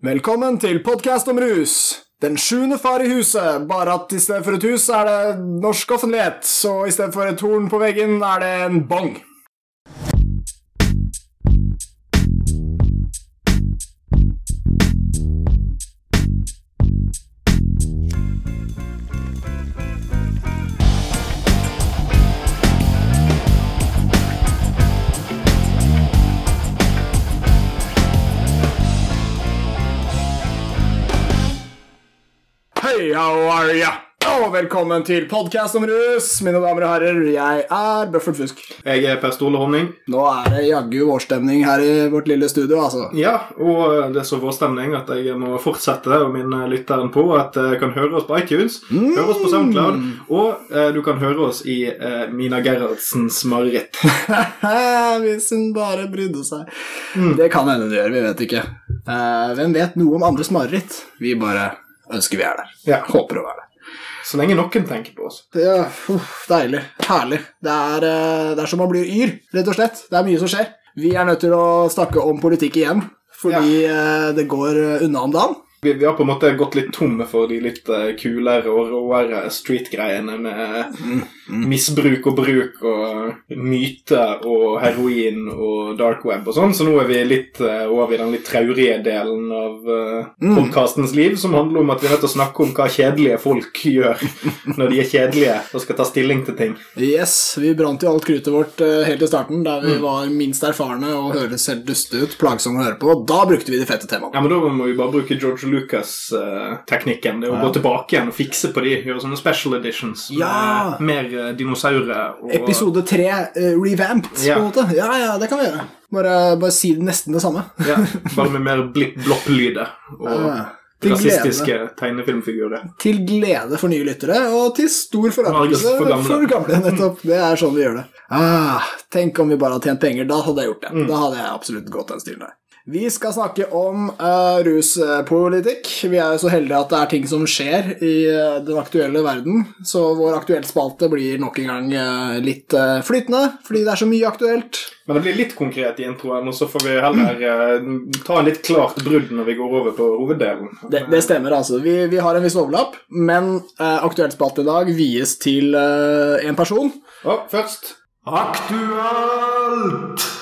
Velkommen til podkast om rus. Den sjuende far i huset, bare at i stedet for et hus er det norsk offentlighet, så i stedet for et horn på veggen er det en bong. Are ya? Og velkommen til podkast om rus, mine damer og herrer. Jeg er Bøffert Fusk. Jeg er Per Stole Honning. Nå er det jaggu vårstemning her i vårt lille studio, altså. Ja, og det er så vårstemning at jeg må fortsette å minne lytteren på at jeg kan høre oss på iTunes, høre oss på SoundCloud, og eh, du kan høre oss i eh, Mina Gerhardsens mareritt. Hvis hun bare brydde seg. Det kan hende du gjør, vi vet ikke. Eh, hvem vet noe om andres mareritt? Vi bare ønsker vi er der. Ja. Håper å være der. Så lenge noen tenker på oss. Ja, uff, deilig. Herlig. Det er, eh, det er som man blir yr, rett og slett. Det er mye som skjer. Vi er nødt til å snakke om politikk igjen, fordi eh, det går unna om dagen. Vi, vi har på en måte gått litt tomme for de litt eh, kulere og råere street-greiene med misbruk og bruk og myte og heroin og dark web og sånn, så nå er vi litt eh, over i den litt traurige delen av uh, podkastens liv, som handler om at vi er nødt til å snakke om hva kjedelige folk gjør når de er kjedelige og skal ta stilling til ting. Yes, vi brant jo alt kruttet vårt eh, helt i starten, der vi var minst erfarne og høres helt duste ut, plagsomme å høre på. og Da brukte vi de fette temaene. Ja, men Da må vi bare bruke George Lucas-teknikken. det å å gå tilbake igjen og fikse på de, gjøre sånne special editions. med Ja. Mer eh, dinosaurer. Og, Episode tre uh, revamped, Ja. på en måte. Ja, ja, det kan vi gjøre. Bare, bare si nesten det samme. Ja, bare med mer blipp-blopp-lyder og Ja. Til rasistiske tegnefilmfigurer. Til glede for nye lyttere, og til stor forargelse For for gamle. nettopp. Det er sånn vi gjør det. Ah, tenk om vi bare hadde tjent penger. Da hadde jeg gjort det. Mm. Da hadde jeg absolutt gått den stilen der. Vi skal snakke om uh, ruspolitikk. Vi er jo så heldige at det er ting som skjer i uh, den aktuelle verden, så vår aktuelle spalte blir nok en gang uh, litt eh, flytende, fordi det er så mye aktuelt. Men det blir litt konkret i introen, og så får vi heller eh, ta en litt klart brudd når vi går over på hoveddelen. Det, det stemmer, altså. Vi, vi har en viss overlapp, men eh, aktuelt spalte i dag vies til en person. Og først Aktuelt!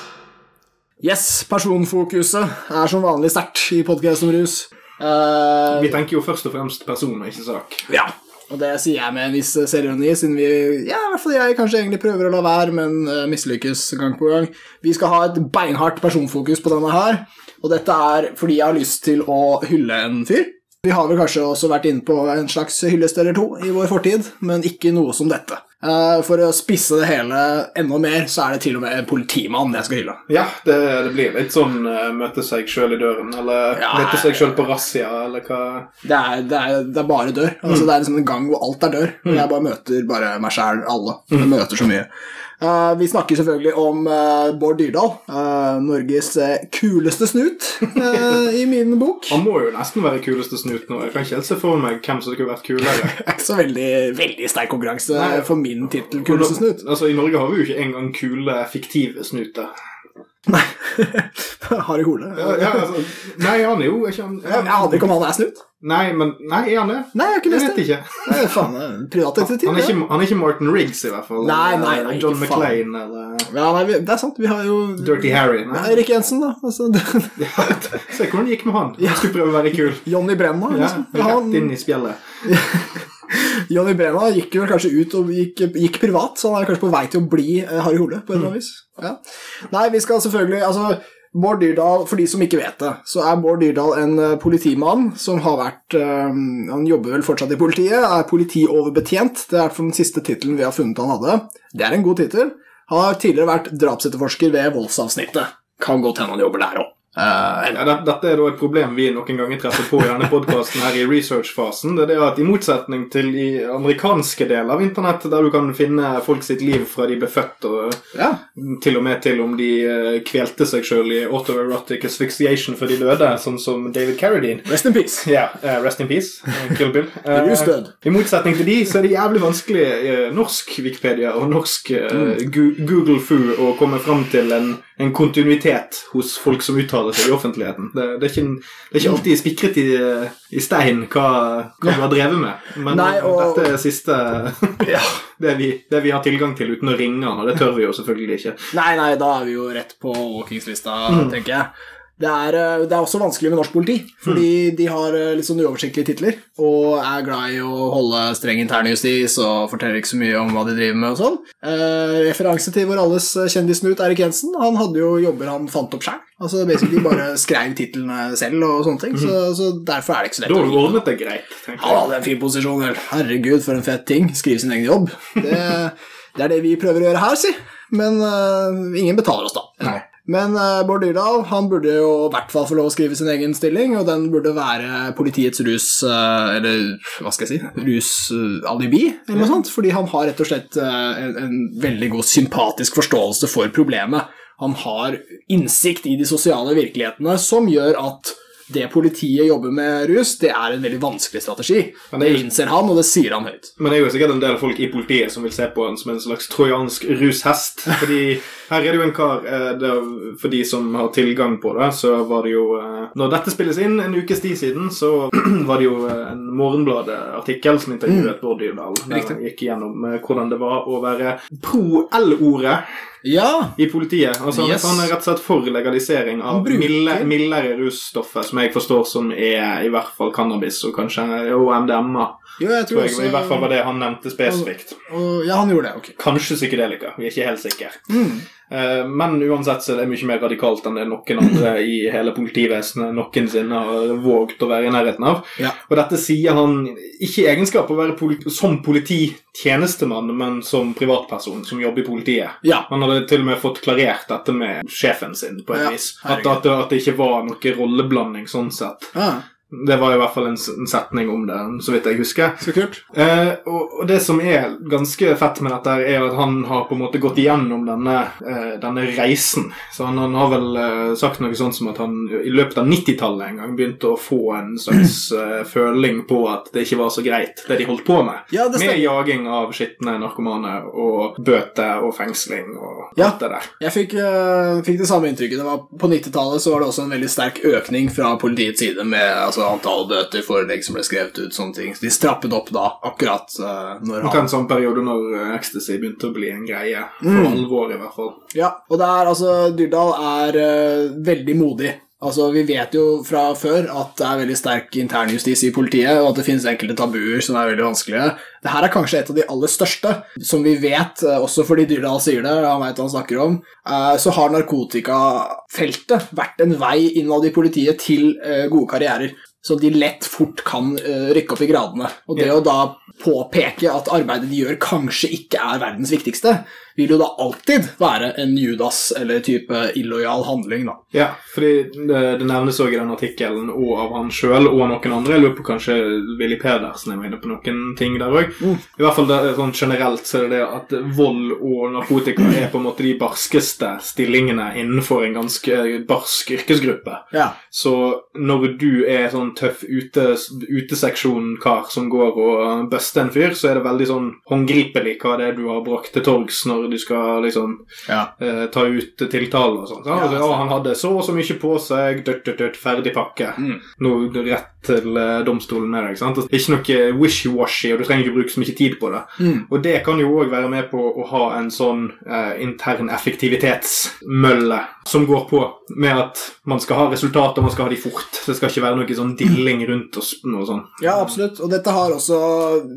Yes, personfokuset er som vanlig sterkt i podkast om rus. Uh, Vi tenker jo først og fremst person, ikke sak. ja, og det sier jeg med en viss selvironi, siden vi ja, i hvert fall jeg kanskje egentlig prøver å la være, men uh, mislykkes gang på gang. Vi skal ha et beinhardt personfokus på denne her, og dette er fordi jeg har lyst til å hylle en fyr. Vi har vel kanskje også vært inne på en slags hyllest eller to i vår fortid, men ikke noe som dette. Eh, For å spisse det hele enda mer, så er det til og med en politimann jeg skal hylle. Ja, det, det blir litt sånn uh, møte seg sjøl i døren, eller Ja. møte seg sjøl på razzia, eller hva Det er, det er, det er bare dør. Altså, Det er liksom en gang hvor alt er dør. Mm. jeg bare møter bare meg sjæl, alle. Jeg møter så mye. Uh, vi snakker selvfølgelig om uh, Bård Dyrdal. Uh, Norges kuleste snut, i min bok. Han må jo nesten være kuleste snut nå. Jeg kan ikke helt se for meg hvem som skulle vært kulere. Er ikke så veldig, veldig sterk konkurranse for min tittel kuleste. Altså, I Norge har vi jo ikke engang kule, fiktive snuter. Nei. Harry Hole. Ja, ja, altså, nei, han er jo ikke han, Jeg aner ikke om han er snut. Nei, men Nei, er han det? Nei, jeg har ikke Jeg lest vet det. ikke. Nei, faen, privatdetektiv. Han er, ikke, han er ikke Martin Riggs, i hvert fall. Nei, nei, nei, John ikke faen. McClane eller Ja, nei, det er sant. Vi har jo Dirty Harry. Nei. Erik Jensen, da. Altså, se hvordan det gikk med han. Han skulle prøve å være kul. Johnny Brenna. Ja, Liksom. Rett Han, inn i spjeldet. Johnny Brenna gikk jo kanskje ut og gikk, gikk privat, så han er kanskje på vei til å bli eh, Harry Hole. på et eller annet vis. Ja. Nei, vi skal selvfølgelig altså, Bård Dyrdal, For de som ikke vet det, så er Bård Dyrdal en eh, politimann som har vært um, Han jobber vel fortsatt i politiet, er politioverbetjent. Det er den siste tittelen vi har funnet han hadde. Det er en god tittel. Han har tidligere vært drapsetterforsker ved voldsavsnittet. Kan godt hende han jobber der òg. Ja, dette er da et problem vi noen ganger treffer på i denne podkasten her i researchfasen. Det er det at I motsetning til i amerikanske deler av internett, der du kan finne folk sitt liv fra de ble født, og ja. til og med til om de eh, kvelte seg sjøl i autoerotic asphyxiation før de døde, sånn som David Carradine. Rest in peace. Ja, eh, Rest in peace. eh, Kill Bill. Uh, I motsetning til de, så er det jævlig vanskelig norsk Wikipedia og norsk eh, Google Foo å komme fram til en, en kontinuitet hos folk som uttaler seg i offentligheten. Det, det, er, ikke, det er ikke alltid spikret i, i stein hva, hva du har drevet med. Men Nei, og- dette er siste Ja. det, vi, det vi har tilgang til uten å ringe han, og det tør vi jo selvfølgelig ikke. Nei, nei, da er vi jo rett på overvåkingslista, tenker jeg. Det er, eh, det er også vanskelig med norsk politi, fordi de har eh, litt sånn uoversiktlige titler og er glad i å holde streng internjustis og forteller ikke så mye om hva de driver med og sånn. Eh, referanse til vår alles kjendisnut Erik Jensen. Han hadde jo jobber han fant opp sjøl. Altså basically bare skrev titlene selv og sånne ting, så, så derfor er det ikke så lett. Dårlig det greit. Han hadde en fin posisjon, vel. Herregud, for en fett ting. Skrive sin egen jobb. Det, det er det vi prøver å gjøre her, si. Men uh, ingen betaler oss, da. Nei. Men uh, Bård Dyrdal han burde jo i hvert fall få lov å skrive sin egen stilling, og den burde være politiets rus... eh, eller hva skal jeg si rusalibi, eller noe sånt. Fordi han har rett og slett eh, en, en veldig god sympatisk forståelse for problemet. Han har innsikt i de sosiale virkelighetene som gjør at det politiet jobber med rus, det er en veldig vanskelig strategi. Men det er innser han, og det sier han høyt. Men det er jo sikkert en del folk i politiet som vil se på han som en slags trojansk rushest. Fordi her er det jo en kar eh, For de som har tilgang på det, så var det jo eh, Når dette spilles inn en ukes tid siden, så var det jo eh, en Morgenbladet-artikkel som intervjuet Bård Dyrdal. Der han gikk gjennom hvordan det var å være pro L-ordet Ja, i politiet. Altså han- Yes. Han er rett og slett for legalisering av milde, mildere russtoffer, som jeg forstår som er i hvert fall cannabis og kanskje jo MDMA. Jo, jeg tror jeg, også I hvert fall var det han nevnte spesifikt. og, Ja, han gjorde det, ok. Kanskje psykedelika, vi er ikke helt sikre. Mm. Uh, Men uansett så er det mye mer radikalt enn det noen andre i hele politivesenet noensinne har våget å være i nærheten av. Ja. Og dette sier han ikke i egenskap av å være politi som polititjenestemann, men som privatperson som jobber i politiet. Ja. Han hadde til og med fått klarert dette med sjefen sin på et Ja, vis. At, at, det- at det ikke var noe rolleblanding sånn sett. Ah, Det var i hvert fall en, en setning om det, så vidt jeg husker. så kult. Eh, og, og det som er ganske fett med dette, er at han har på en måte gått igjennom denne, eh, denne reisen. Så han, han har vel eh, sagt noe sånt som at han i løpet av 90-tallet en gang begynte å få en slags eh, føling på at det ikke var så greit, det de holdt på med. Ja, Med jaging av skitne narkomane og bøter og fengsling og Ja. alt det der. Jeg fikk, eh, fikk det samme inntrykket. Det var, på 90-tallet så var det også en veldig sterk økning fra politiets side med altså, antall bøter, forelegg som ble skrevet ut, sånne ting. Så de strappet opp da, akkurat uh, når han en sånn periode når eh, ecstasy begynte å bli en greie. For Mm. alvor, i hvert fall. Ja, og det er altså Dyrdal er uh, veldig modig. Altså, Vi vet jo fra før at det er veldig sterk internjustis i politiet, og at det finnes enkelte tabuer som er veldig vanskelige. Det her er kanskje et av de aller største, som vi vet, også fordi Dyrdal sier det, han hva han snakker om, så har narkotikafeltet vært en vei innad i politiet til gode karrierer. Så de lett fort kan uh, rykke opp i gradene. Og det Ja. å da påpeke at arbeidet de gjør, kanskje ikke er verdens viktigste, vil jo da alltid være en Judas eller type illojal handling, da. Ja, fordi det, det nevnes òg i den artikkelen, og av han sjøl og noen andre. Jeg lurer på kanskje Willy Pedersen er inne på noen ting der òg. Mm. I hvert fall det, er sånn generelt så er det det at vold og narkotika er på en måte de barskeste stillingene innenfor en ganske barsk yrkesgruppe. Ja. Så når du er sånn tøff ute, uteseksjon-kar som går og buster en fyr, så er det veldig sånn håndgripelig hva det er du har brakt til torgs når du skal liksom ja. eh, ta ut tiltale og sånn. Ja, altså. Han hadde så og så mye på seg, dødt, dødt, dødt, ferdig pakke. Mm. Nå rett til eh, domstolen med deg. sant? Ikke noe wishy-washy, og du trenger ikke bruke så mye tid på det. Mm. Og det kan jo òg være med på å ha en sånn eh, intern effektivitetsmølle som går på med at man skal ha resultater, man skal ha de fort. Det skal ikke være noe sånn dilling rundt og noe sånn. Ja, absolutt. Og dette har også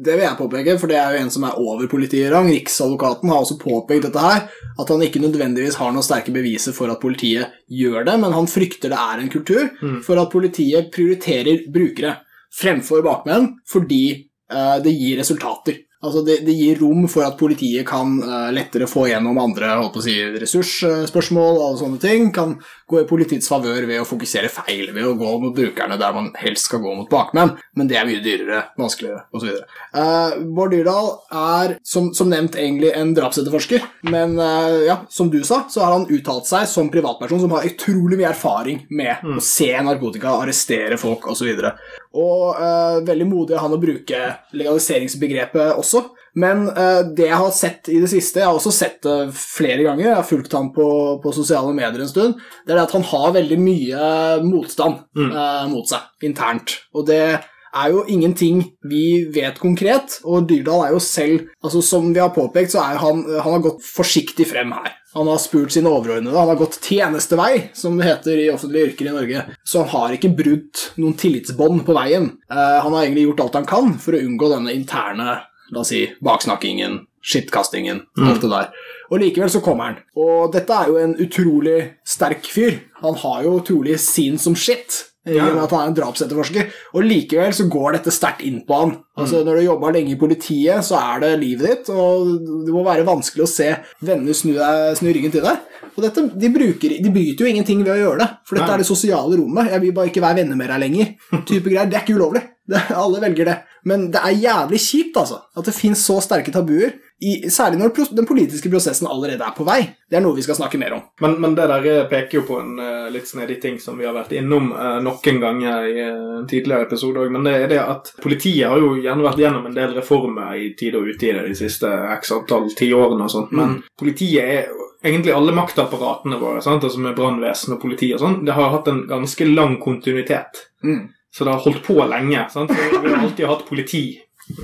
Det vil jeg påpeke, for det er jo en som er over politiet i rang. Riksadvokaten har også påpekt dette her. At han ikke nødvendigvis har noen sterke beviser for at politiet gjør det, men han frykter det er en kultur Mm. for at politiet prioriterer brukere fremfor bakmenn fordi eh, det gir resultater. Altså det, det gir rom for at politiet kan uh, lettere få gjennom andre si, ressursspørsmål og sånne ting. Kan gå i politiets favør ved å fokusere feil, ved å gå mot brukerne der man helst skal gå mot bakmenn. Men det er mye dyrere, vanskeligere osv. Uh, Bård Dyrdal er som, som nevnt egentlig en drapsetterforsker, men uh, ja, som du sa, så har han uttalt seg som privatperson som har utrolig mye erfaring med å se narkotika, arrestere folk osv. Og, så og uh, veldig modig av han å bruke legaliseringsbegrepet også. Men uh, det jeg har sett i det siste, jeg har også sett det flere ganger, jeg har fulgt ham på, på sosiale medier en stund, det er det at han har veldig mye motstand eh, mot seg internt. Og det er jo ingenting vi vet konkret, og Dyrdal er jo selv altså Som vi har påpekt, så er han, han har gått forsiktig frem her. Han har spurt sine overordnede, han har gått tjenestevei, som det heter i offentlige yrker i Norge. Så han har ikke brutt noen tillitsbånd på veien. Uh, han har egentlig gjort alt han kan for å unngå denne interne la oss si, baksnakkingen, skittkastingen, alt det der. Og likevel så kommer han. Og dette er jo en utrolig sterk fyr. Han har jo trolig sin som shit. I og med at han er en drapsetterforsker. Og likevel så går dette sterkt inn på han. Altså Når du jobber lenge i politiet, så er det livet ditt, og det må være vanskelig å se venner snu, deg, snu ryggen til deg. Og dette, de, bruker, de bryter jo ingenting ved å gjøre det, for dette Nei. er det sosiale rommet. Jeg vil bare ikke være venner med deg lenger. Type greier. Det er ikke ulovlig. Det, alle velger det. Men det er jævlig kjipt, altså. At det fins så sterke tabuer. I, særlig når den politiske prosessen allerede er på vei. Det er noe vi skal snakke mer om. Men, men det der eh, peker jo på en uh, litt snedig ting som vi har vært innom uh, noen ganger i eh, en tidligere episode òg. Men det er det at politiet har jo gjerne vært gjennom en del reformer i tide og utide de siste x antall tiårene og sånt. Men politiet er egentlig alle maktapparatene våre, sant? altså med brannvesen og politi og sånn, det har hatt en ganske lang kontinuitet. Mm. Så det har holdt på lenge. Sant? Så vi har alltid hatt politi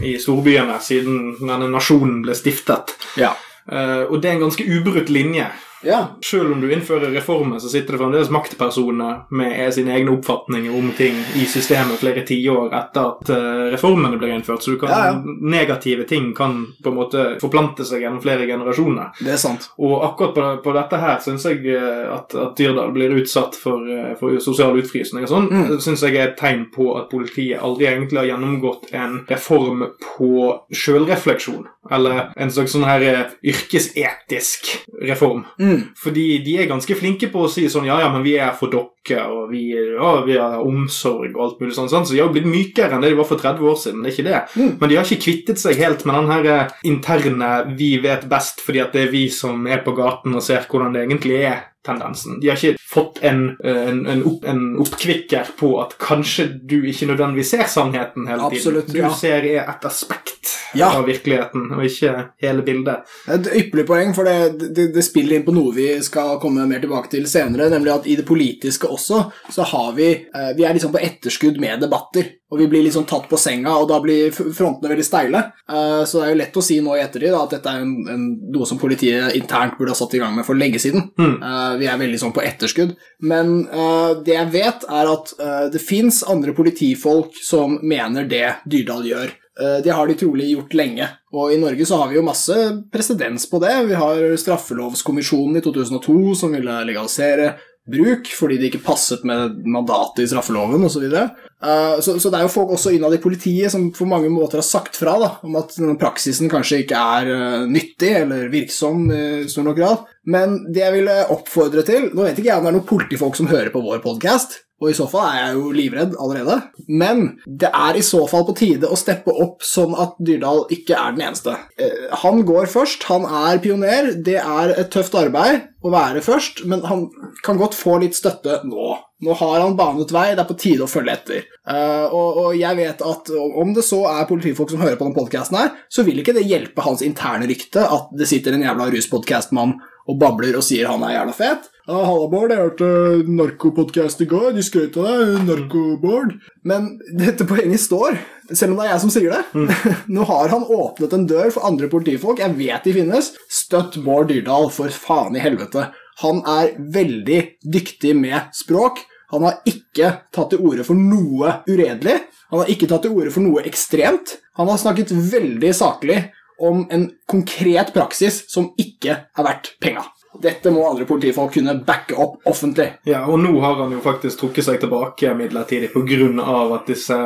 i storbyene siden denne nasjonen ble stiftet. Ja. Uh, og det er en ganske ubrutt linje. Ja. Selv om du innfører reformer, så sitter det fremdeles maktpersoner med sine egne oppfatninger om ting i systemet flere tiår etter at eh, reformene blir innført. Så du kan, Ja, ja. negative ting kan på en måte forplante seg gjennom flere generasjoner. Det er sant. Og akkurat på, på dette her syns jeg eh, at, at Dyrdal blir utsatt for, eh, for sosial utfrysning og sånn, Mm. synes jeg er et tegn på at politiet aldri egentlig har gjennomgått en reform på sjølrefleksjon. Eller en slags sånn her yrkesetisk reform. Mm. Fordi de er ganske flinke på å si sånn Ja, ja, men vi er for dere, og vi, ja, vi har omsorg og alt mulig sånn. sant? Så de har jo blitt mykere enn det de var for 30 år siden. det er ikke det. Mm. Men de har ikke kvittet seg helt med den her eh, interne 'vi vet best' fordi at det er vi som er på gaten og ser hvordan det egentlig er. Tendensen. De har ikke fått en, eh, en, en, opp, en oppkvikker på at kanskje du ikke nødvendigvis ser sannheten hele Absolutt, tiden. Du ja. ser et aspekt Ja. av virkeligheten, og ikke hele bildet. Et ypperlig poeng, for det, det, det spiller inn på noe vi skal komme mer tilbake til senere, nemlig at i det politiske også, så har vi eh, Vi er liksom på etterskudd med debatter. Og vi blir liksom tatt på senga, og da blir frontene veldig steile. Eh, så det er jo lett å si nå i ettertid at dette er en, en, noe som politiet internt burde ha satt i gang med for lenge siden. Mm. Eh, vi er veldig sånn på etterskudd. Men eh, det jeg vet, er at det fins andre politifolk som mener det Dyrdal gjør. Det har de trolig gjort lenge. Og i Norge så har vi jo masse presedens på det. Vi har Straffelovskommisjonen i 2002 som ville legalisere bruk fordi det ikke passet med mandatet i straffeloven osv. Så, videre. Eh, så Så det er jo folk også innad i politiet som på mange måter har sagt fra da, om at denne praksisen kanskje ikke er uh, nyttig eller virksom i stor nok grad. Men det jeg ville oppfordre til Nå vet ikke jeg om det er noen politifolk som hører på vår podkast, og i så fall er jeg jo livredd allerede. Men det er i så fall på tide å steppe opp sånn at Dyrdal ikke er den eneste. Eh, Han går først, han er pioner. Det er et tøft arbeid å være først, men han kan godt få litt støtte nå. Nå har han banet vei, det er på tide å følge etter. Uh, og, og jeg vet at om det så er politifolk som hører på denne podkasten her, så vil ikke det hjelpe hans interne rykte at det sitter en jævla ruspodkastmann og babler og sier han er jævla fet. Ja, Halla, Bård. Jeg hørte narkopodkast i går. De skrøt av deg. Narko-Bård. Men dette poenget står, selv om det er jeg som sier det. Nå har han åpnet en dør for andre politifolk. Jeg vet de finnes. Støtt Bård Dyrdal, for faen i helvete. Han er veldig dyktig med språk. Han har ikke tatt til orde for noe uredelig. Han har ikke tatt til orde for noe ekstremt. Han har snakket veldig saklig om en konkret praksis som ikke er verdt penga. Dette må andre politifolk kunne backe opp offentlig. Ja, og nå har han jo faktisk trukket seg tilbake midlertidig pga. at disse,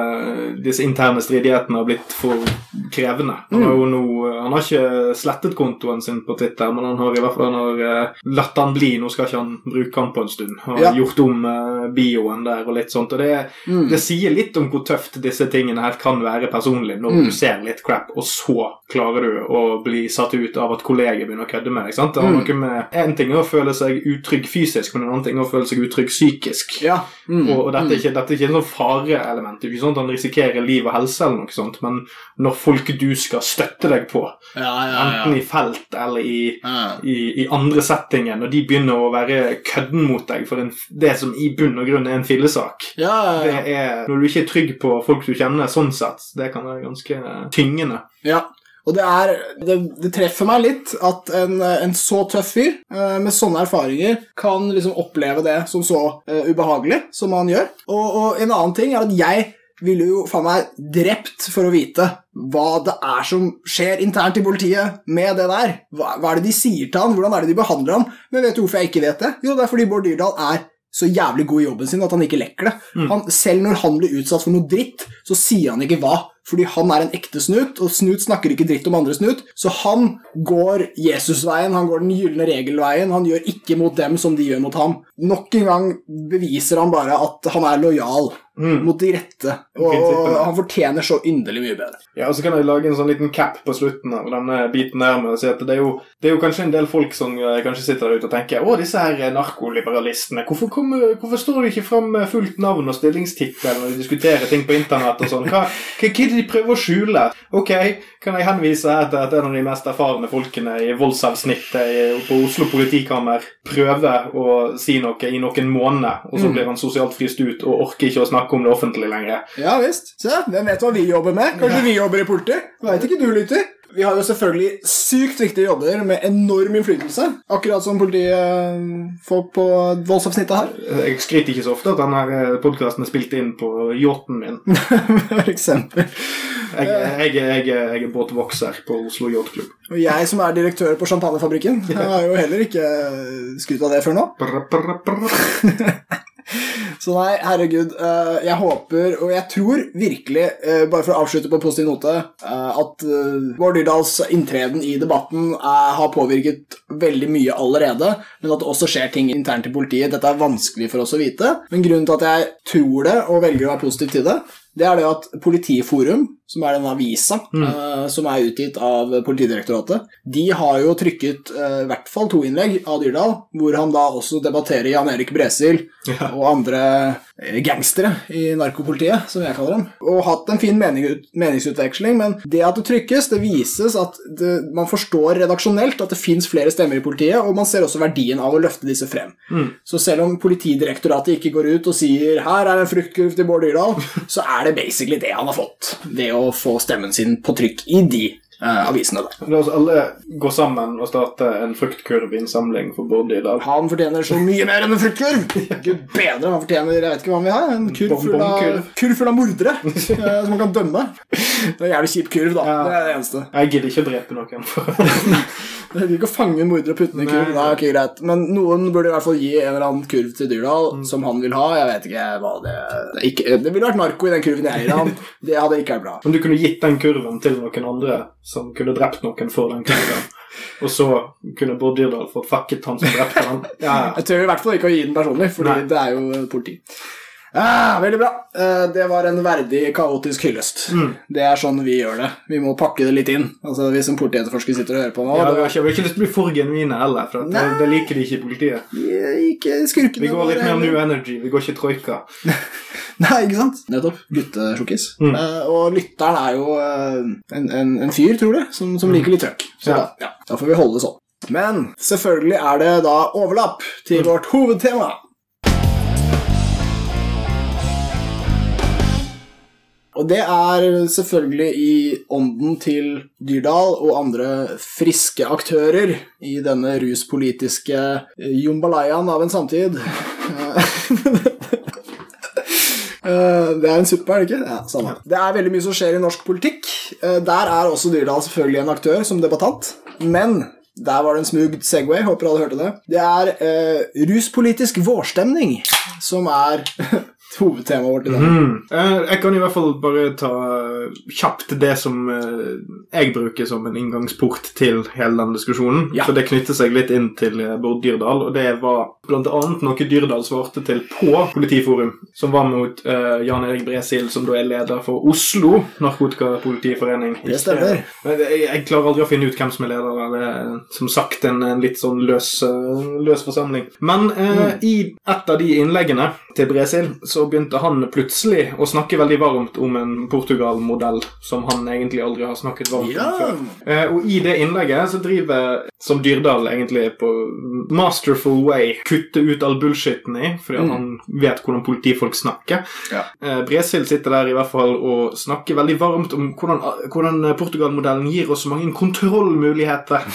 disse interne stridighetene har blitt for krevende. Han har jo nå Han har ikke slettet kontoen sin på Twitter, men han har i hvert fall han har, eh, latt han bli. Nå skal ikke han bruke han på en stund. Han har Ja. gjort om eh, bioen der og litt sånt. Og det, Mm. det sier litt om hvor tøft disse tingene her kan være personlig, når Mm. du ser litt crap, og så klarer du å bli satt ut av at kolleger begynner å kødde med deg. sant? Det har Mm. noe med En ting er å føle seg utrygg fysisk, men en annen ting er å føle seg utrygg psykisk. Ja. Mm. Og, og dette, er ikke, dette er ikke en sånn fareelement. Det ikke sånn at han risikerer liv og helse, eller noe sånt, men når folk du skal støtte deg på, ja, ja, enten i felt eller i, i, i andre settinger, når de begynner å være kødden mot deg for en, det som i bunn og grunn er en fillesak Ja, ja, det er, Når du ikke er trygg på folk du kjenner, sånn sett, det kan være ganske tyngende. ja. Og det er det, det treffer meg litt at en, en så tøff fyr eh, med sånne erfaringer kan liksom oppleve det som så eh, ubehagelig som han gjør. Og, og en annen ting er at jeg ville jo faen meg drept for å vite hva det er som skjer internt i politiet med det der. Hva, hva er det de sier til han? Hvordan er det de behandler han? Men vet du hvorfor jeg ikke vet det? Jo, det er fordi Bård Dyrdal er så jævlig god i jobben sin at han ikke lekker det. Han, selv når han blir utsatt for noe dritt, så sier han ikke hva. Fordi han er en ekte snut, og snut snakker ikke dritt om andre snut. Så han går Jesusveien, han går den gylne regelveien. Han gjør ikke mot dem som de gjør mot ham. Nok en gang beviser han bare at han er lojal Mm. mot de rette. Og, og han fortjener så inderlig mye bedre. Ja, og så kan jeg lage en sånn liten cap på slutten av denne biten der med å si at det er jo, det er jo kanskje en del folk som eh, kanskje sitter der ute og tenker å, disse her narkoliberalistene, hvorfor, kom, hvorfor står de ikke fram med fullt navn og stillingstittel når de diskuterer ting på internett og sånn? Hva, hva, de prøver å skjule? Ok, kan jeg henvise her til at en av de mest erfarne folkene i voldsavsnittet på Oslo politikammer prøver å si noe i noen måneder, og så Mm. blir han sosialt fryst ut og orker ikke å snakke om det offentlig lenger. Ja visst. Se, hvem vet hva vi jobber med? Kanskje vi jobber i politiet? Veit ikke du, lytter. Vi har jo selvfølgelig sykt viktige jobber med enorm innflytelse. Akkurat som politifolk på voldsavsnittet her. Jeg skryter ikke så ofte at denne podkasten er spilt inn på yachten min. For eksempel. Jeg, jeg, jeg, jeg er båtvokser på Oslo Yachtklubb. Og jeg som er direktør på Champagnefabrikken, jeg har jo heller ikke skrytt av det før nå. Brr, brr, brr. Så nei, herregud, eh, jeg håper, og jeg tror virkelig, eh, bare for å avslutte på en positiv note, eh, at Bård Dyrdals inntreden i debatten har påvirket veldig mye allerede, men at det også skjer ting internt i politiet. Dette er vanskelig for oss å vite, men grunnen til at jeg tror det, og velger å være positiv til det, det er det at Politiforum, som er den avisa eh, som er utgitt av Politidirektoratet, de har jo trykket uh, i hvert fall to innlegg av Dyrdal, hvor han da også debatterer Jan Erik Bresil Ja. og andre gangstere i narkopolitiet, som jeg kaller dem, og hatt en fin meningsutveksling, men det at det trykkes, det vises at det, man forstår redaksjonelt at det fins flere stemmer i politiet, og man ser også verdien av å løfte disse frem. Mm. Så selv om Politidirektoratet ikke går ut og sier 'her er en fruktkurv til Bård Dyrdal', så er det basically det han har fått ved å få stemmen sin på trykk i de eh, avisene der. La oss alle gå sammen og starte en fruktkurvinnsamling for Borde i dag. Han fortjener så mye mer enn en fruktkurv! Gud bedre, han fortjener jeg vet ikke hva han vil ha. En kurv full av, kurv full av mordere eh, som man kan dømme. Det er en jævlig kjip kurv, da. Ja. Det er det eneste. Jeg gidder ikke å drepe noen. For. Jeg vil ikke å fange en morder og putte den i kurv. Nei. Ok, greit. Men noen burde i hvert fall gi en eller annen kurv til Dyrdal Mm. som han vil ha. Jeg vet ikke hva det det, ikke, det ville vært narko i den kurven jeg eier han. Det hadde ikke vært bra. Om du kunne gitt den kurven til noen andre som kunne drept noen for den kurven, og så kunne Bård Dyrdal fått fucket han som drepte han. Ja. Jeg tør i hvert fall ikke å gi den personlig, fordi det er jo politi. Ah, veldig bra. Eh, Det var en verdig kaotisk hyllest. Mm. Det er sånn vi gjør det. Vi må pakke det litt inn. Altså Hvis en politietterforsker sitter og hører på nå Ja, vi, har ikke, lyst til å bli for genuine heller, for det, det liker de ikke i politiet. ikke skurkene Vi går litt mer. New Energy, vi går ikke troika. Nei, ikke sant? Nettopp. Guttesjokkis. Mm. Uh, og lytteren er jo uh, en, en, en fyr, tror du, som, som liker litt trøkk. Så Ja. da, ja, da får vi holde det sånn. Men selvfølgelig er det da overlapp til vårt hovedtema. Og det er selvfølgelig i ånden til Dyrdal og andre friske aktører i denne ruspolitiske jumbalayaen av en samtid. Eh, Det er en suppe, er det ikke? Ja, samme. Det er veldig mye som skjer i norsk politikk. Eh, Der er også Dyrdal selvfølgelig en aktør som debattant. Men der var det en smug Segway. Håper alle hørte det. Det er eh, ruspolitisk vårstemning som er hovedtemaet vårt i dag. Mm. Eh, Jeg kan i hvert fall bare ta kjapt det som eh, jeg bruker som en inngangsport til hele den diskusjonen. Ja. For det knytter seg litt inn til eh, Bård Dyrdal, og det var annet noe Dyrdal svarte til på Politiforum, som var mot uh, Jan Erik Bresil, som da er leder for Oslo Narkotikapolitiforening. Det stemmer. Jeg, jeg klarer aldri å finne ut hvem som er leder. der. Det er som sagt en, en litt sånn løs, eh, løs forsamling. Men eh, i et av de innleggene til Bresil så begynte han plutselig å snakke veldig varmt om en Portugal-modell som han egentlig aldri har snakket varmt Ja. om før. Eh, og i det innlegget så driver, som Dyrdal egentlig på masterful way, kutter ut all bullshiten i, fordi Mm. han vet hvordan politifolk snakker. Ja. Eh, Bresil sitter der i hvert fall og snakker veldig varmt om hvordan, hvordan Portugal-modellen gir oss så mange kontrollmuligheter.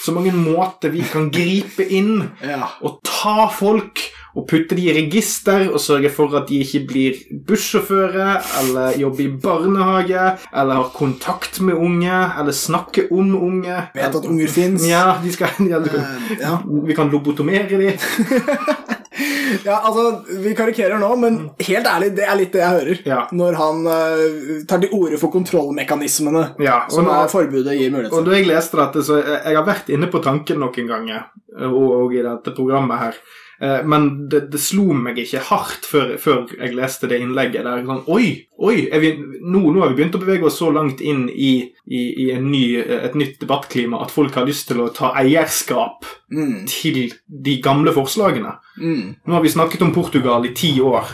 Så mange måter vi kan gripe inn Ja. og ta folk og putte de i register og sørge for at de ikke blir bussjåfører eller jobber i barnehage eller har kontakt med unge eller snakker om unge. Vet at unger fins. Ja, skal, ja, kan, Eh, ja. vi kan lobotomere de. ja, altså, vi karikerer nå, men helt ærlig, det er litt det jeg hører. Ja. Når han uh, tar til orde for kontrollmekanismene Ja, som nå- forbudet gir mulighet til. Og da jeg leste dette, så jeg, jeg har vært inne på tanken noen ganger, og, og i dette programmet her, Eh, men det, det slo meg ikke hardt før, før jeg leste det innlegget. Der sånn, Oi! oi, vi, nå, nå har vi begynt å bevege oss så langt inn i, i, i en ny, et nytt debattklima at folk har lyst til å ta eierskap Mm, til de gamle forslagene. mm. Nå har vi snakket om Portugal i ti år.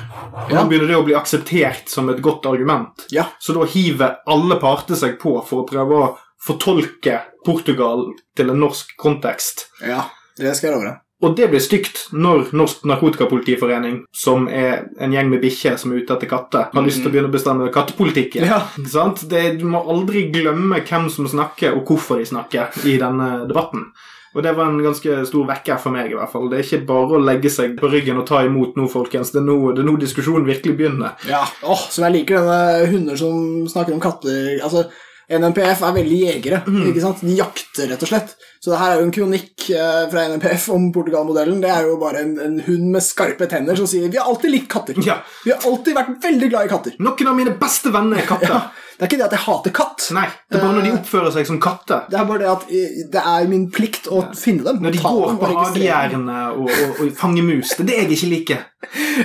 Og Ja. Nå begynner det å bli akseptert som et godt argument. Ja. Så da hiver alle parter seg på for å prøve å fortolke Portugal til en norsk kontekst. ja, det skal jeg love deg. Og det blir stygt når Norsk Narkotikapolitiforening, som er en gjeng med bikkjer som er ute etter katter, har lyst til å begynne å bestemme kattepolitikken. Ja. Det, du må aldri glemme hvem som snakker, og hvorfor de snakker i denne debatten. Og det var en ganske stor vekker for meg. i hvert fall. Det er ikke bare å legge seg på ryggen og ta imot nå, folkens. Det er nå, det er nå diskusjonen virkelig begynner. Ja, åh, som jeg liker denne hunder som snakker om katter Altså, NMPF er veldig jegere, ikke sant? De jakter, rett og slett. Så det her er jo en kronikk eh, fra NMPF om Portugal-modellen. Det er jo bare en, en hund med skarpe tenner som sier vi har alltid likt katter. Ja. Vi har alltid vært veldig glad i katter. Noen av mine beste venner er katter. Ja, det er ikke det at jeg hater katt. Nei, det er bare når de oppfører seg som katter. Det er bare det at eh, det er min plikt å finne dem. Når de går på hagegjerdene og, og, og fanger mus. Det er det jeg ikke liker.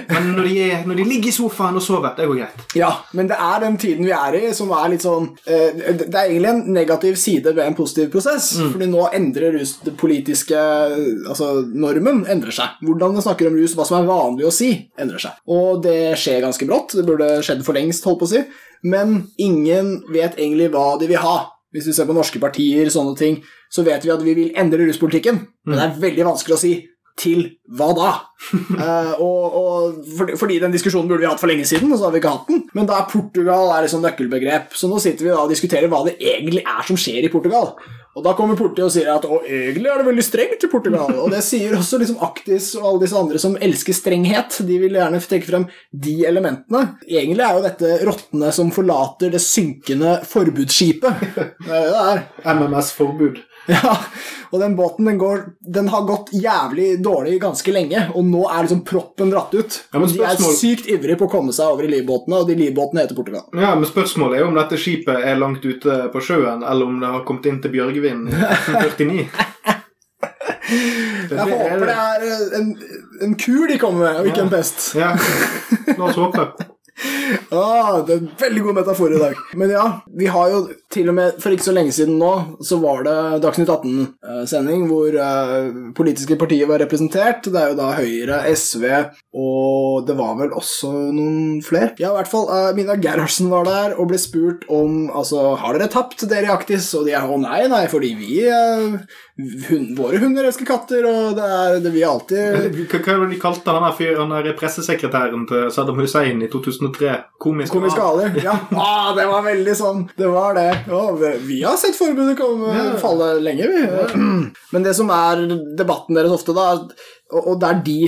Men når de, er, når de ligger i sofaen og sover, det går greit. Ja, men det er den tiden vi er i som er litt sånn eh, Det er egentlig en negativ side ved en positiv prosess. Mm. Fordi nå endrer rus det politiske Altså, normen endrer seg. Hvordan man snakker om rus, hva som er vanlig å si, endrer seg. Og det skjer ganske brått. Det burde skjedd for lengst, holdt på å si. Men ingen vet egentlig hva de vil ha. Hvis vi ser på norske partier, sånne ting, så vet vi at vi vil endre ruspolitikken. Men det er veldig vanskelig å si til hva da? uh, og, og fordi, fordi den diskusjonen burde vi hatt for lenge siden, og så har vi ikke hatt den. Men da er Portugal er liksom nøkkelbegrep. Så nå sitter vi da og diskuterer hva det egentlig er som skjer i Portugal. Og da kommer politiet og sier at å, egentlig er det veldig strengt i Portugal. Og det sier også liksom Aktis og alle disse andre som elsker strenghet. De vil gjerne trekke frem de elementene. Egentlig er jo dette rottene som forlater det synkende forbudsskipet. Er det er. MMS-forbud. Ja, og den båten den, går, den har gått jævlig dårlig ganske lenge, og nå er liksom proppen dratt ut. Ja, men de er sykt ivrige på å komme seg over i livbåtene, og de livbåtene heter Portugal. Ja, men Spørsmålet er jo om dette skipet er langt ute på sjøen, eller om det har kommet inn til Bjørgvin i 1849. Det, Jeg håper det er en, en kur de kommer med, og ikke en pest. Ja, la oss håpe. Ah, det er en veldig god metafor i dag. Men ja, vi har jo til og med for ikke så lenge siden nå, så var det Dagsnytt 18-sending hvor uh, politiske partier var representert. Det er jo da Høyre, SV og det var vel også noen flere. Ja, i hvert fall uh, Mina Gerhardsen var der og ble spurt om altså, har dere tapt, dere i Aktis. Og de er å nei, nei, fordi vi eh, hun, Våre hunder elsker katter, og det er det vi alltid Hva hva var det de kalte han der fyren der pressesekretæren til Saddam Hussein i 2003? Komisk. Komisk Ali. Ja. Ah, det var veldig sånn. Det var det. Ja, vi- har sett forbudet komme Ja. falle lenge, vi. Men det som er debatten deres ofte, da, og, og er de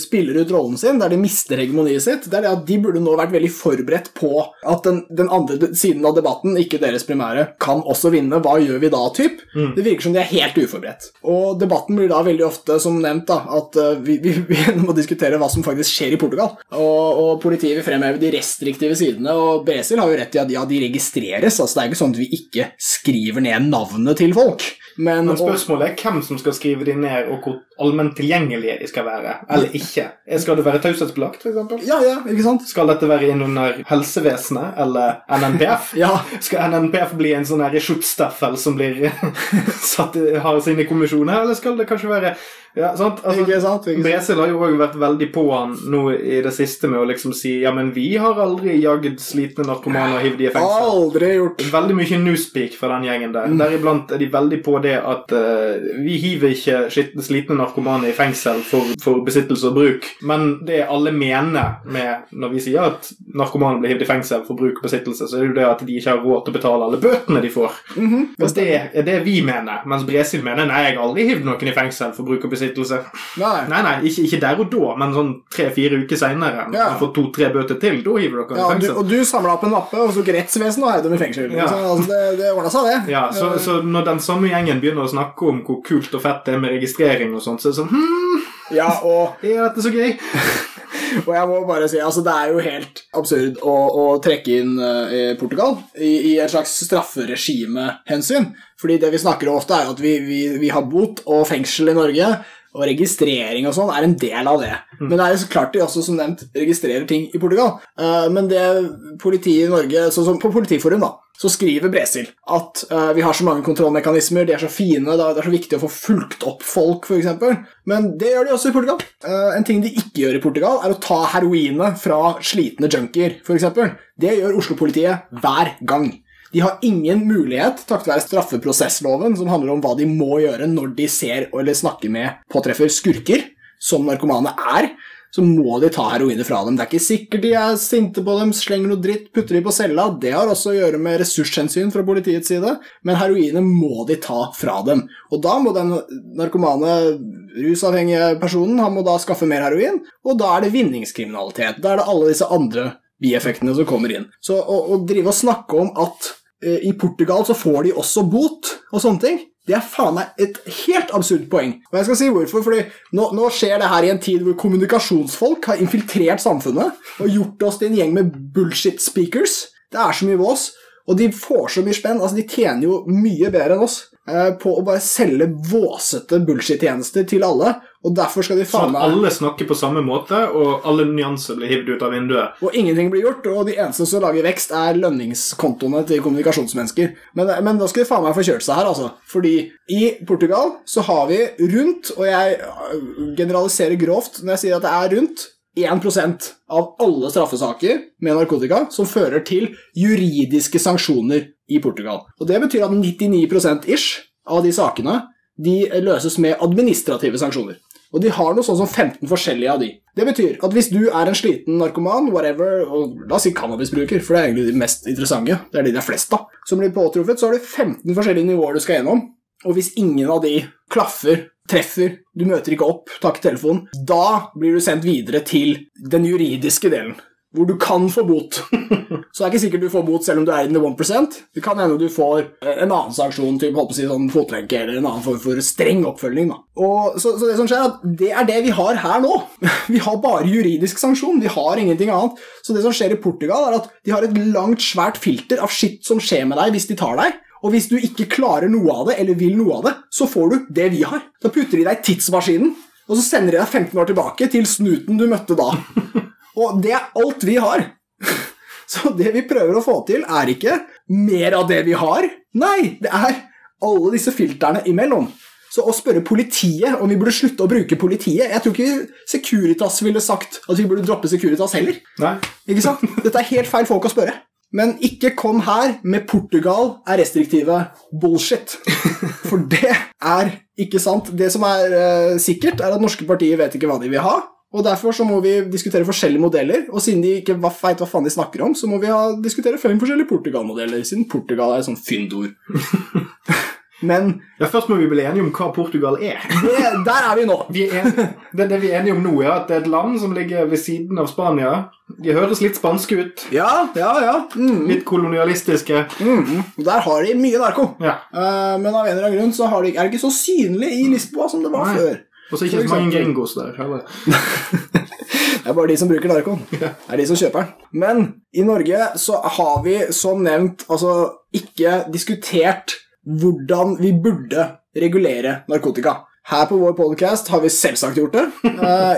spiller ut rollen sin, der de mister hegemoniet sitt, det er det at de burde nå vært veldig forberedt på at den, den andre siden av debatten, ikke deres primære, kan også vinne. Hva gjør vi da, typ? Det virker som de er helt uforberedt. Og debatten blir da veldig ofte, som nevnt, da, at eh, vi, vi, vi må diskutere hva som faktisk skjer i Portugal. Og, og politiet vil fremheve de restriktive sidene, og Bresil har jo rett i at ja, de registreres. altså Det er ikke sånn at vi ikke skriver ned navnet til folk. Men, Men spørsmålet er hvem som skal skrive de ned, og hvor allment tilgjengelige de skal være, eller ikke. Skal det være taushetsbelagt, f.eks.? Ja, ja, ikke sant? Skal dette være innunder helsevesenet eller NNPF? Ja, Skal NNPF bli en sånn her Schutzstaffel som blir satt, har sine kommisjoner, eller skal det kanskje være ja, sant? Altså, ikke sant? Ikke sant? Bresil har jo også vært veldig på han nå i det siste med å liksom si ja, men vi har aldri jaget slitne narkomane og hivd de i fengsel. Aldri gjort. Veldig mye newspeak fra den gjengen der. Deriblant er de veldig på det at uh, vi hiver ikke slitne narkomane i fengsel for, for besittelse og bruk, men det alle mener med når vi sier at narkomane blir hivd i fengsel for bruk og besittelse, så er det jo det at de ikke har råd til å betale alle bøtene de får. Mm -hmm. det er det vi mener, mens Bresil mener nei, jeg har aldri hivd noen i fengsel for bruk og besittelse. Nei. Nei, nei, ikke, ikke der og da, men sånn tre-fire uker seinere. Når Ja. man får to-tre bøter til, da hiver dere Ja, i og du, fengsel. og du samla opp en mappe og tok rettsvesen og heide dem i fengsel. Ja. Så, altså, det det ordna seg, det. Ja, så, så når den samme gjengen begynner å snakke om hvor kult og fett det er med registrering og sånt, så er det sånn hm, Ja, og, er dette så gøy? og jeg må bare si, altså det er jo helt absurd å, å trekke inn uh, Portugal i, i et slags strafferegimehensyn. Fordi det vi snakker om ofte, er at vi, vi, vi har bot og fengsel i Norge. Og registrering og sånn er en del av det. Men det er så klart de også, som nevnt, registrerer ting i Portugal. Uh, men det politiet i Norge Sånn som på Politiforum, da, så skriver Bresil at uh, vi har så mange kontrollmekanismer, de er så fine, det er så viktig å få fulgt opp folk, f.eks. Men det gjør de også i Portugal. Uh, en ting de ikke gjør i Portugal, er å ta heroinet fra slitne junkier, f.eks. Det gjør Oslo-politiet hver gang. De har ingen mulighet, takket være straffeprosessloven, som handler om hva de må gjøre når de ser eller snakker med påtreffer skurker, som narkomane er. Så må de ta heroinet fra dem. Det er ikke sikkert de er sinte på dem, slenger noe dritt, putter de på cella. Det har også å gjøre med ressurshensyn fra politiets side, men heroinet må de ta fra dem. Og da må den narkomane, rusavhengige personen han må da skaffe mer heroin, og da er det vinningskriminalitet. Da er det alle disse andre bieffektene som kommer inn. Så å, å drive og snakke om at i Portugal så får de også bot og sånne ting, det er faen meg et helt absurd poeng. Og jeg skal si hvorfor, fordi nå, nå skjer det her i en tid hvor kommunikasjonsfolk har infiltrert samfunnet og gjort oss til en gjeng med bullshit speakers. Det er så mye vås, og de får så mye spenn. Altså, de tjener jo mye bedre enn oss eh, på å bare selge våsete bullshit-tjenester til alle, og derfor skal de faen Sånn meg alle snakker på samme måte, og alle nyanser blir hivd ut av vinduet. Og ingenting blir gjort, og de eneste som lager vekst, er lønningskontoene til kommunikasjonsmennesker. Men, men da skal de faen meg få kjørt seg her, altså. Fordi i Portugal så har vi rundt, og jeg øh, generaliserer grovt når jeg sier at det er rundt 1% av alle straffesaker med narkotika som fører til juridiske sanksjoner i Portugal. Og det betyr at 99% ish av de sakene de løses med administrative sanksjoner. Og de har noe sånn som 15 forskjellige av de. Det betyr at hvis du er en sliten narkoman, whatever, og la oss si cannabisbruker, for det er egentlig de mest interessante, det er de det er flest av, som blir påtruffet, så har du 15 forskjellige nivåer du skal gjennom. Og hvis ingen av de klaffer, treffer, du møter ikke opp, tar ikke telefonen, da blir du sendt videre til den juridiske delen, hvor du kan få bot. Så det er ikke sikkert du får bot selv om du er in the 1 Det kan hende du får eh, en annen sanksjon, typ, håper si sånn fotlenke eller en annen form for streng oppfølging. Da. Og, så, så det som skjer, er at det er det vi har her nå. Vi har bare juridisk sanksjon. Vi har ingenting annet. Så det som skjer i Portugal, er at de har et langt, svært filter av skitt som skjer med deg hvis de tar deg. Og hvis du ikke klarer noe av det, eller vil noe av det, så får du det vi har. Da putter de deg i tidsmaskinen, og så sender de deg 15 år tilbake til snuten du møtte da. Og det er alt vi har. Så det vi prøver å få til, er ikke mer av det vi har. Nei, det er alle disse filterne imellom. Så å spørre politiet om vi burde slutte å bruke politiet Jeg tror ikke Securitas ville sagt at vi burde droppe Securitas heller. Nei? Ikke sant? Dette er helt feil folk å spørre. Men ikke kom her med Portugal er restriktive bullshit. For det er ikke sant. Det som er uh, sikkert, er at norske partier vet ikke hva de vil ha. Og Derfor så må vi diskutere forskjellige modeller, og siden de ikke veit hva faen de snakker om, så må vi ha, diskutere fem forskjellige Portugal-modeller, siden Portugal er et sånt fyndord. Men Ja, Først må vi bli enige om hva Portugal er. det, der er vi nå. Vi er det, det vi er enige om nå, er at det er et land som ligger ved siden av Spania. De høres litt spanske ut. Ja, ja, ja. Mm, Litt kolonialistiske. mm. Der har de mye narko. Ja. Uh, men av en eller annen grunn så har de, er det ikke så synlig i Lisboa som det var Nei. før. Og så ikke så mange gringos der heller. Det er bare de som bruker narkoen. Det er de som kjøper den. Men i Norge så har vi som nevnt altså ikke diskutert hvordan vi burde regulere narkotika. Her på vår podcast har vi selvsagt gjort det,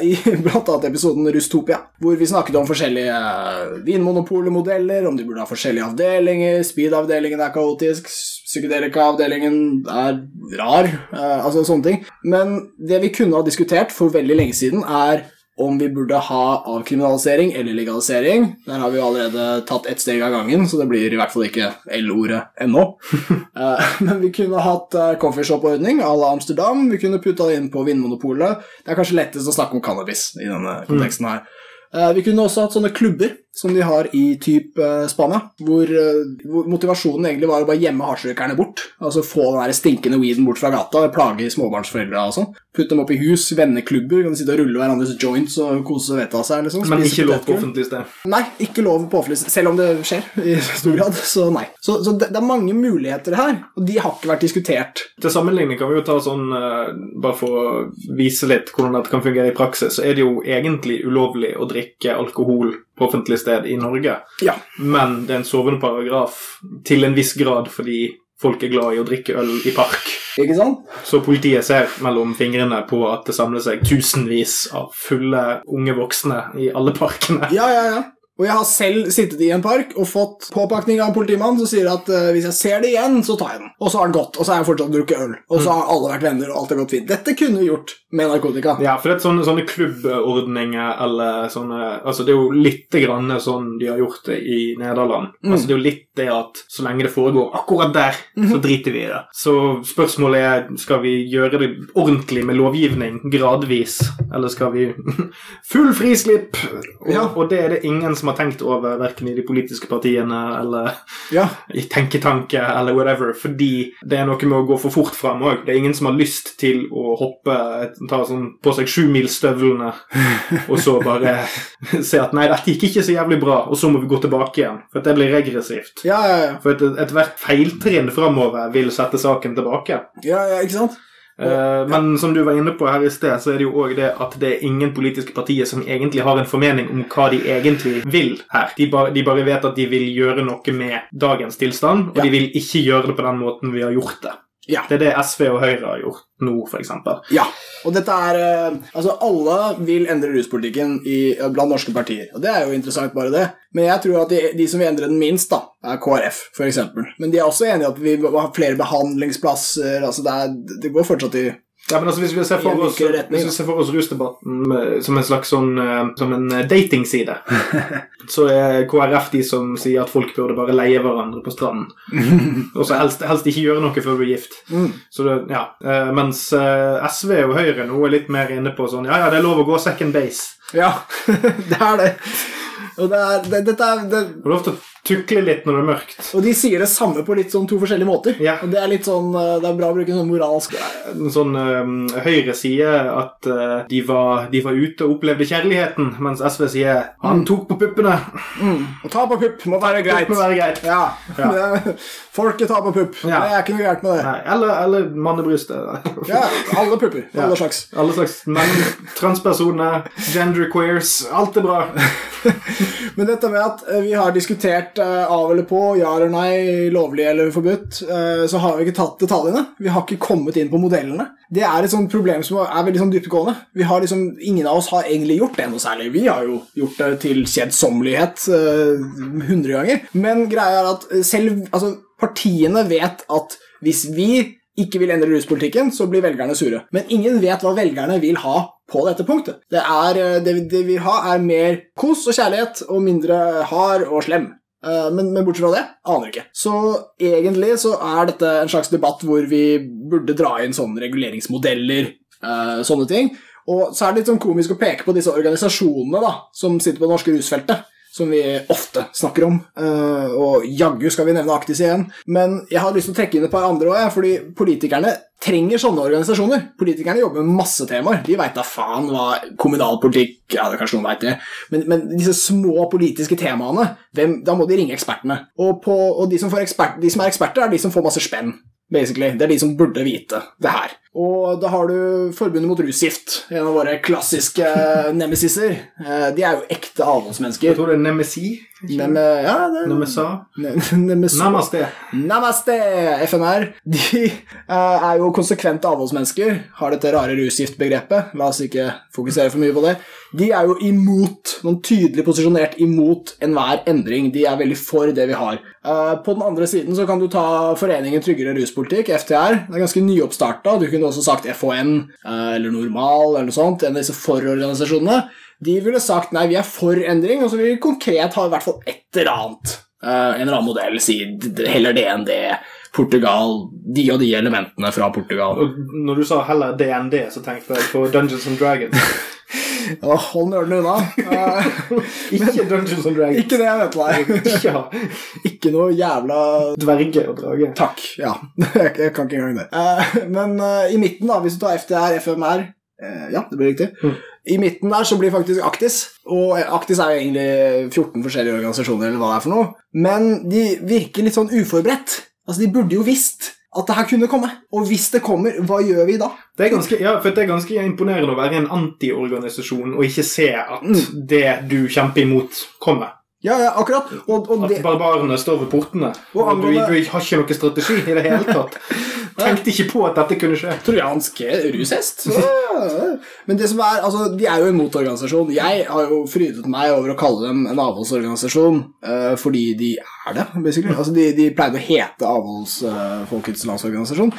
i i bl.a. episoden Rustopia, hvor vi snakket om forskjellige eh, vinmonopolmodeller, om de burde ha forskjellige avdelinger, speed-avdelingen er kaotisk, psykedelika-avdelingen er rar, eh, altså sånne ting. Men det vi kunne ha diskutert for veldig lenge siden, er om vi burde ha avkriminalisering eller legalisering. Der har vi jo allerede tatt ett steg av gangen, så det blir i hvert fall ikke L-ordet ennå. Eh, Men vi kunne hatt eh, coffeeshop-ordning à la Amsterdam. Vi kunne putta det inn på Vinmonopolet. Det er kanskje lettest å snakke om cannabis i denne konteksten her. Eh, Vi kunne også hatt sånne klubber som de har i typ eh, Spania, hvor, eh, hvor motivasjonen egentlig var å bare gjemme hasjrøykerne bort. Altså få den der stinkende weeden bort fra gata, plage småbarnsforeldre og sånn. Putte dem opp i hus, venneklubber, kan de sitte og rulle hverandres joints og kose vettet av seg. liksom. Men ikke lov på offentlig sted. Nei, ikke lov på offentlig sted. selv om det skjer i stor grad. Så nei. Så, så det, det er mange muligheter her, og de har ikke vært diskutert. Til sammenligning kan vi jo ta sånn, eh, bare for å vise litt hvordan dette kan fungere i praksis, så er det jo egentlig ulovlig å drikke alkohol på offentlig sted i Norge. Ja. Men det er en sovende paragraf til en viss grad fordi folk er glad i å drikke øl i park. Ikke sant? Så politiet ser mellom fingrene på at det samler seg tusenvis av fulle unge voksne i alle parkene. Ja, ja, ja. Og jeg har selv sittet i en park og fått påpakning av en politimann som sier at uh, hvis jeg ser det igjen, så tar jeg den. Og så har den gått, og så har jeg fortsatt drukket øl. Og så har alle vært venner, og alt har gått fint. Dette kunne vi gjort med narkotika. Ja, for det er sånne, sånne klubbordninger eller sånne Altså, det er jo litt grann sånn de har gjort det i Nederland. Altså, det er jo litt det at så lenge det foregår akkurat der, så driter vi i det. Så spørsmålet er skal vi gjøre det ordentlig med lovgivning, gradvis, eller skal vi Full frislipp! Og, Ja. og det er det ingen som har tenkt over, verken i de politiske partiene eller Ja, i tenketanke eller whatever, fordi det er noe med å gå for fort fram òg. Det er ingen som har lyst til å hoppe, ta sånn på seg sjumilsstøvlene, og så bare se at nei, dette gikk ikke så jævlig bra, og så må vi gå tilbake igjen. For det blir regressivt. ja, ja. For et- ethvert feiltrinn framover vil sette saken tilbake. ja, ja ikke sant? Eh, men som du var inne på her i sted, så er det jo òg det at det er ingen politiske partier som egentlig har en formening om hva de egentlig vil her. De, ba, de bare vet at de vil gjøre noe med dagens tilstand, og Ja. de vil ikke gjøre det på den måten vi har gjort det. Ja. Det er det SV og Høyre har gjort nå, f.eks. Ja, og dette er eh, Altså, alle vil endre ruspolitikken i, blant norske partier, og det er jo interessant, bare det. Men jeg tror at de, de som vil endre den minst, da, er KrF, eksempel. Men de er også enige i at vi må ha flere behandlingsplasser. altså Det, er, det går fortsatt i Ja, men altså, hvis vi ser for oss, retning, ser for oss rusdebatten som en slags sånn eh, Som en eh, datingside, så er KrF de som sier at folk burde bare leie hverandre på stranden. Og så helst, helst ikke gjøre noe før du er gift. Mm. Så det, ja. Eh, Mens eh, SV og Høyre nå er litt mer inne på sånn Ja, ja, det er lov å gå second base. Ja, det er det. Og det er, det, dette er det, tukle litt når det er mørkt. Og de sier det samme på litt sånn to forskjellige måter. Ja. Det er litt sånn eh, Det er bra å bruke sånn moralsk En sånn eh, Høyre sier at eh, de, var, de var ute og opplevde kjærligheten, mens SV sier han tok på puppene. mm. Å ta på pupp må være greit. Må være greit. Ja. Ja. Folket tar på pupp. Ja. Det er ikke noe gærent med det. Nei, eller, eller mannebrystet. Ja, alle pupper. Ja. Alle slags. Alle slags menn, transpersoner, genderqueers. Alt er bra. Men dette med at vi har diskutert eh, av eller på, ja eller nei, lovlig eller forbudt, eh, så har vi ikke tatt detaljene. Vi har ikke kommet inn på modellene. Det er et sånt problem som er veldig sånn dyptgående. Vi har liksom, Ingen av oss har egentlig gjort det noe særlig. Vi har jo gjort det til kjedsommelighet hundre ganger. Men greia er at eh, selv altså, partiene vet at hvis vi ikke vil endre ruspolitikken, så blir velgerne sure. Men ingen vet hva velgerne vil ha på dette punktet. Det, er, eh, det vi vil ha, er mer kos og kjærlighet og mindre hard og slem. Eh, Men, men bortsett fra det, aner ikke. Så egentlig så er dette en slags debatt hvor vi burde dra inn sånne reguleringsmodeller, eh, sånne ting. Og så er det litt sånn komisk å peke på disse organisasjonene da, som sitter på det norske rusfeltet, som vi ofte snakker om. eh, og jaggu skal vi nevne Aktis igjen. Men jeg har lyst til å trekke inn et par andre òg, fordi politikerne trenger sånne organisasjoner. Politikerne jobber med masse temaer. De veit da faen hva kommunalpolitikk Ja, det er kanskje noen vet det, men, men disse små politiske temaene, hvem, da må de ringe ekspertene. Og, på, og de, som ekspert, de som er eksperter, er de som får masse spenn. Basically. Det er de som burde vite det her. Og da har du Forbundet mot rusgift, en av våre klassiske nemesiser. Eh, De er jo ekte Jeg tror det er Nemesi. Nem, ja, det, Nemesa. Ne- Namaste. Namaste, FNR. De uh, er jo konsekvente avholdsmennesker, har dette rare rusgiftbegrepet. La oss ikke fokusere for mye på det. De er jo imot, noen tydelig posisjonert imot enhver endring. De er veldig for det vi har. Uh, på den andre siden så kan du ta Foreningen tryggere ruspolitikk, FTR. Det er ganske nyoppstarta. Du kunne også sagt FHN uh, eller Normal eller noe sånt. En av disse for-organisasjonene. De ville sagt nei, vi er for endring, og så vil vi konkret ha i hvert fall et eller annet. Uh, en eller annen modell, si heller det heller det. Portugal, de og de elementene fra Portugal. Og når du sa heller DND, så tenkte jeg på Dungeons and Dragons. oh, hold nølene unna. Uh, Ikke Dungeons and Dragons. ikke det jeg vet, nei. Ikke Ikke noe jævla dverge og drage. Takk. Ja, jeg, jeg kan ikke engang det. Uh, men eh, i midten, da, hvis du tar FDR, FMR Ja, det blir riktig. Mm. I midten der så blir faktisk Aktis. Og Aktis er jo egentlig 14 forskjellige organisasjoner, eller hva det er for noe. Men de virker litt sånn uforberedt. Altså, De burde jo visst at det her kunne komme. Og hvis det kommer, hva gjør vi da? Det er ganske, ja, for det er ganske imponerende å være en antiorganisasjon og ikke se at det du kjemper imot, kommer. Ja, ja, akkurat. Og, og At barbarene står ved portene. Og Og du, du har ikke noen strategi i det hele tatt. Tenkte ikke på at dette kunne skje. Trojansk rushest. Men det som er, altså, de er jo en motorganisasjon. Jeg har jo frydet meg over å kalle dem en avholdsorganisasjon uh, fordi de er det, basically. Altså, de, de pleide å hete Avholdsfolkets landsorganisasjon.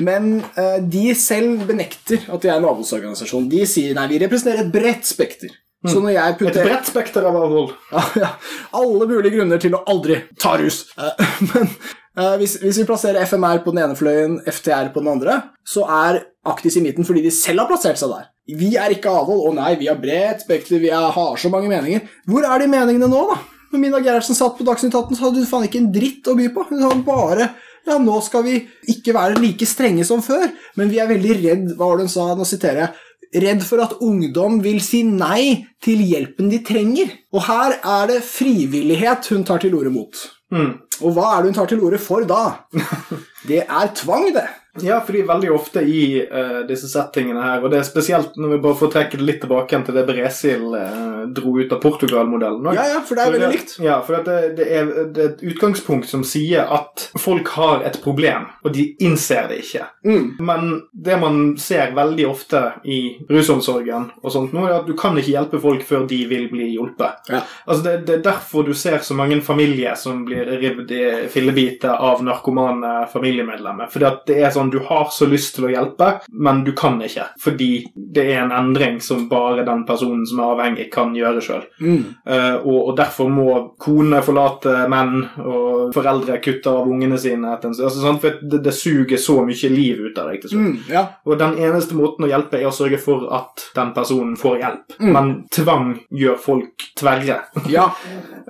Men uh, de selv benekter at de er en avholdsorganisasjon. De sier nei, vi representerer et bredt spekter. Så når jeg Et bredt spekter av avhold. ja, ja. Alle mulige grunner til å aldri ta rus. Eh, Men eh, hvis, hvis vi plasserer FMR på den ene fløyen, FTR på den andre, så er Aktis i midten fordi de selv har plassert seg der. Vi er ikke avhold. Å nei, vi har bredt spekter, vi er, har så mange meninger. Hvor er de meningene nå, da? Når Mina Gerhardsen satt på Dagsnytt 18, så hadde hun faen ikke en dritt å by på. Hun sa bare ja, nå skal vi ikke være like strenge som før, men vi er veldig redd Hva var det hun sa? Nå siterer jeg. Redd for at ungdom vil si nei til hjelpen de trenger. Og her er det frivillighet hun tar til orde mot. Mm. Og hva er det hun tar til orde for da? Det er tvang, det. Ja, fordi veldig ofte i uh, disse settingene her, og det er spesielt når vi bare får trekke det litt tilbake til det Bresil uh, dro ut av Portugal-modellen. Ja, ja, for det er veldig likt. Ja, for det, det, er, det er et utgangspunkt som sier at folk har et problem, og de innser det ikke. Mm. Men det man ser veldig ofte i rusomsorgen, og sånt nå, er at du kan ikke hjelpe folk før de vil bli hjulpet. Ja. Altså det, det er derfor du ser så mange familier som blir revet i fillebiter av narkomane familiemedlemmer. Fordi at det er sånn du har så lyst til å hjelpe, men du kan ikke. Fordi det er en endring som bare den personen som er avhengig, kan gjøre sjøl. Mm. Uh, og, og derfor må kone forlate menn, og foreldre kutte av ungene sine. Altså? For det, det suger så mye liv ut av deg. til slutt. Mm. Ja. Og den eneste måten å hjelpe er å sørge for at den personen får hjelp. Mm. Men tvang gjør folk tverre. ja.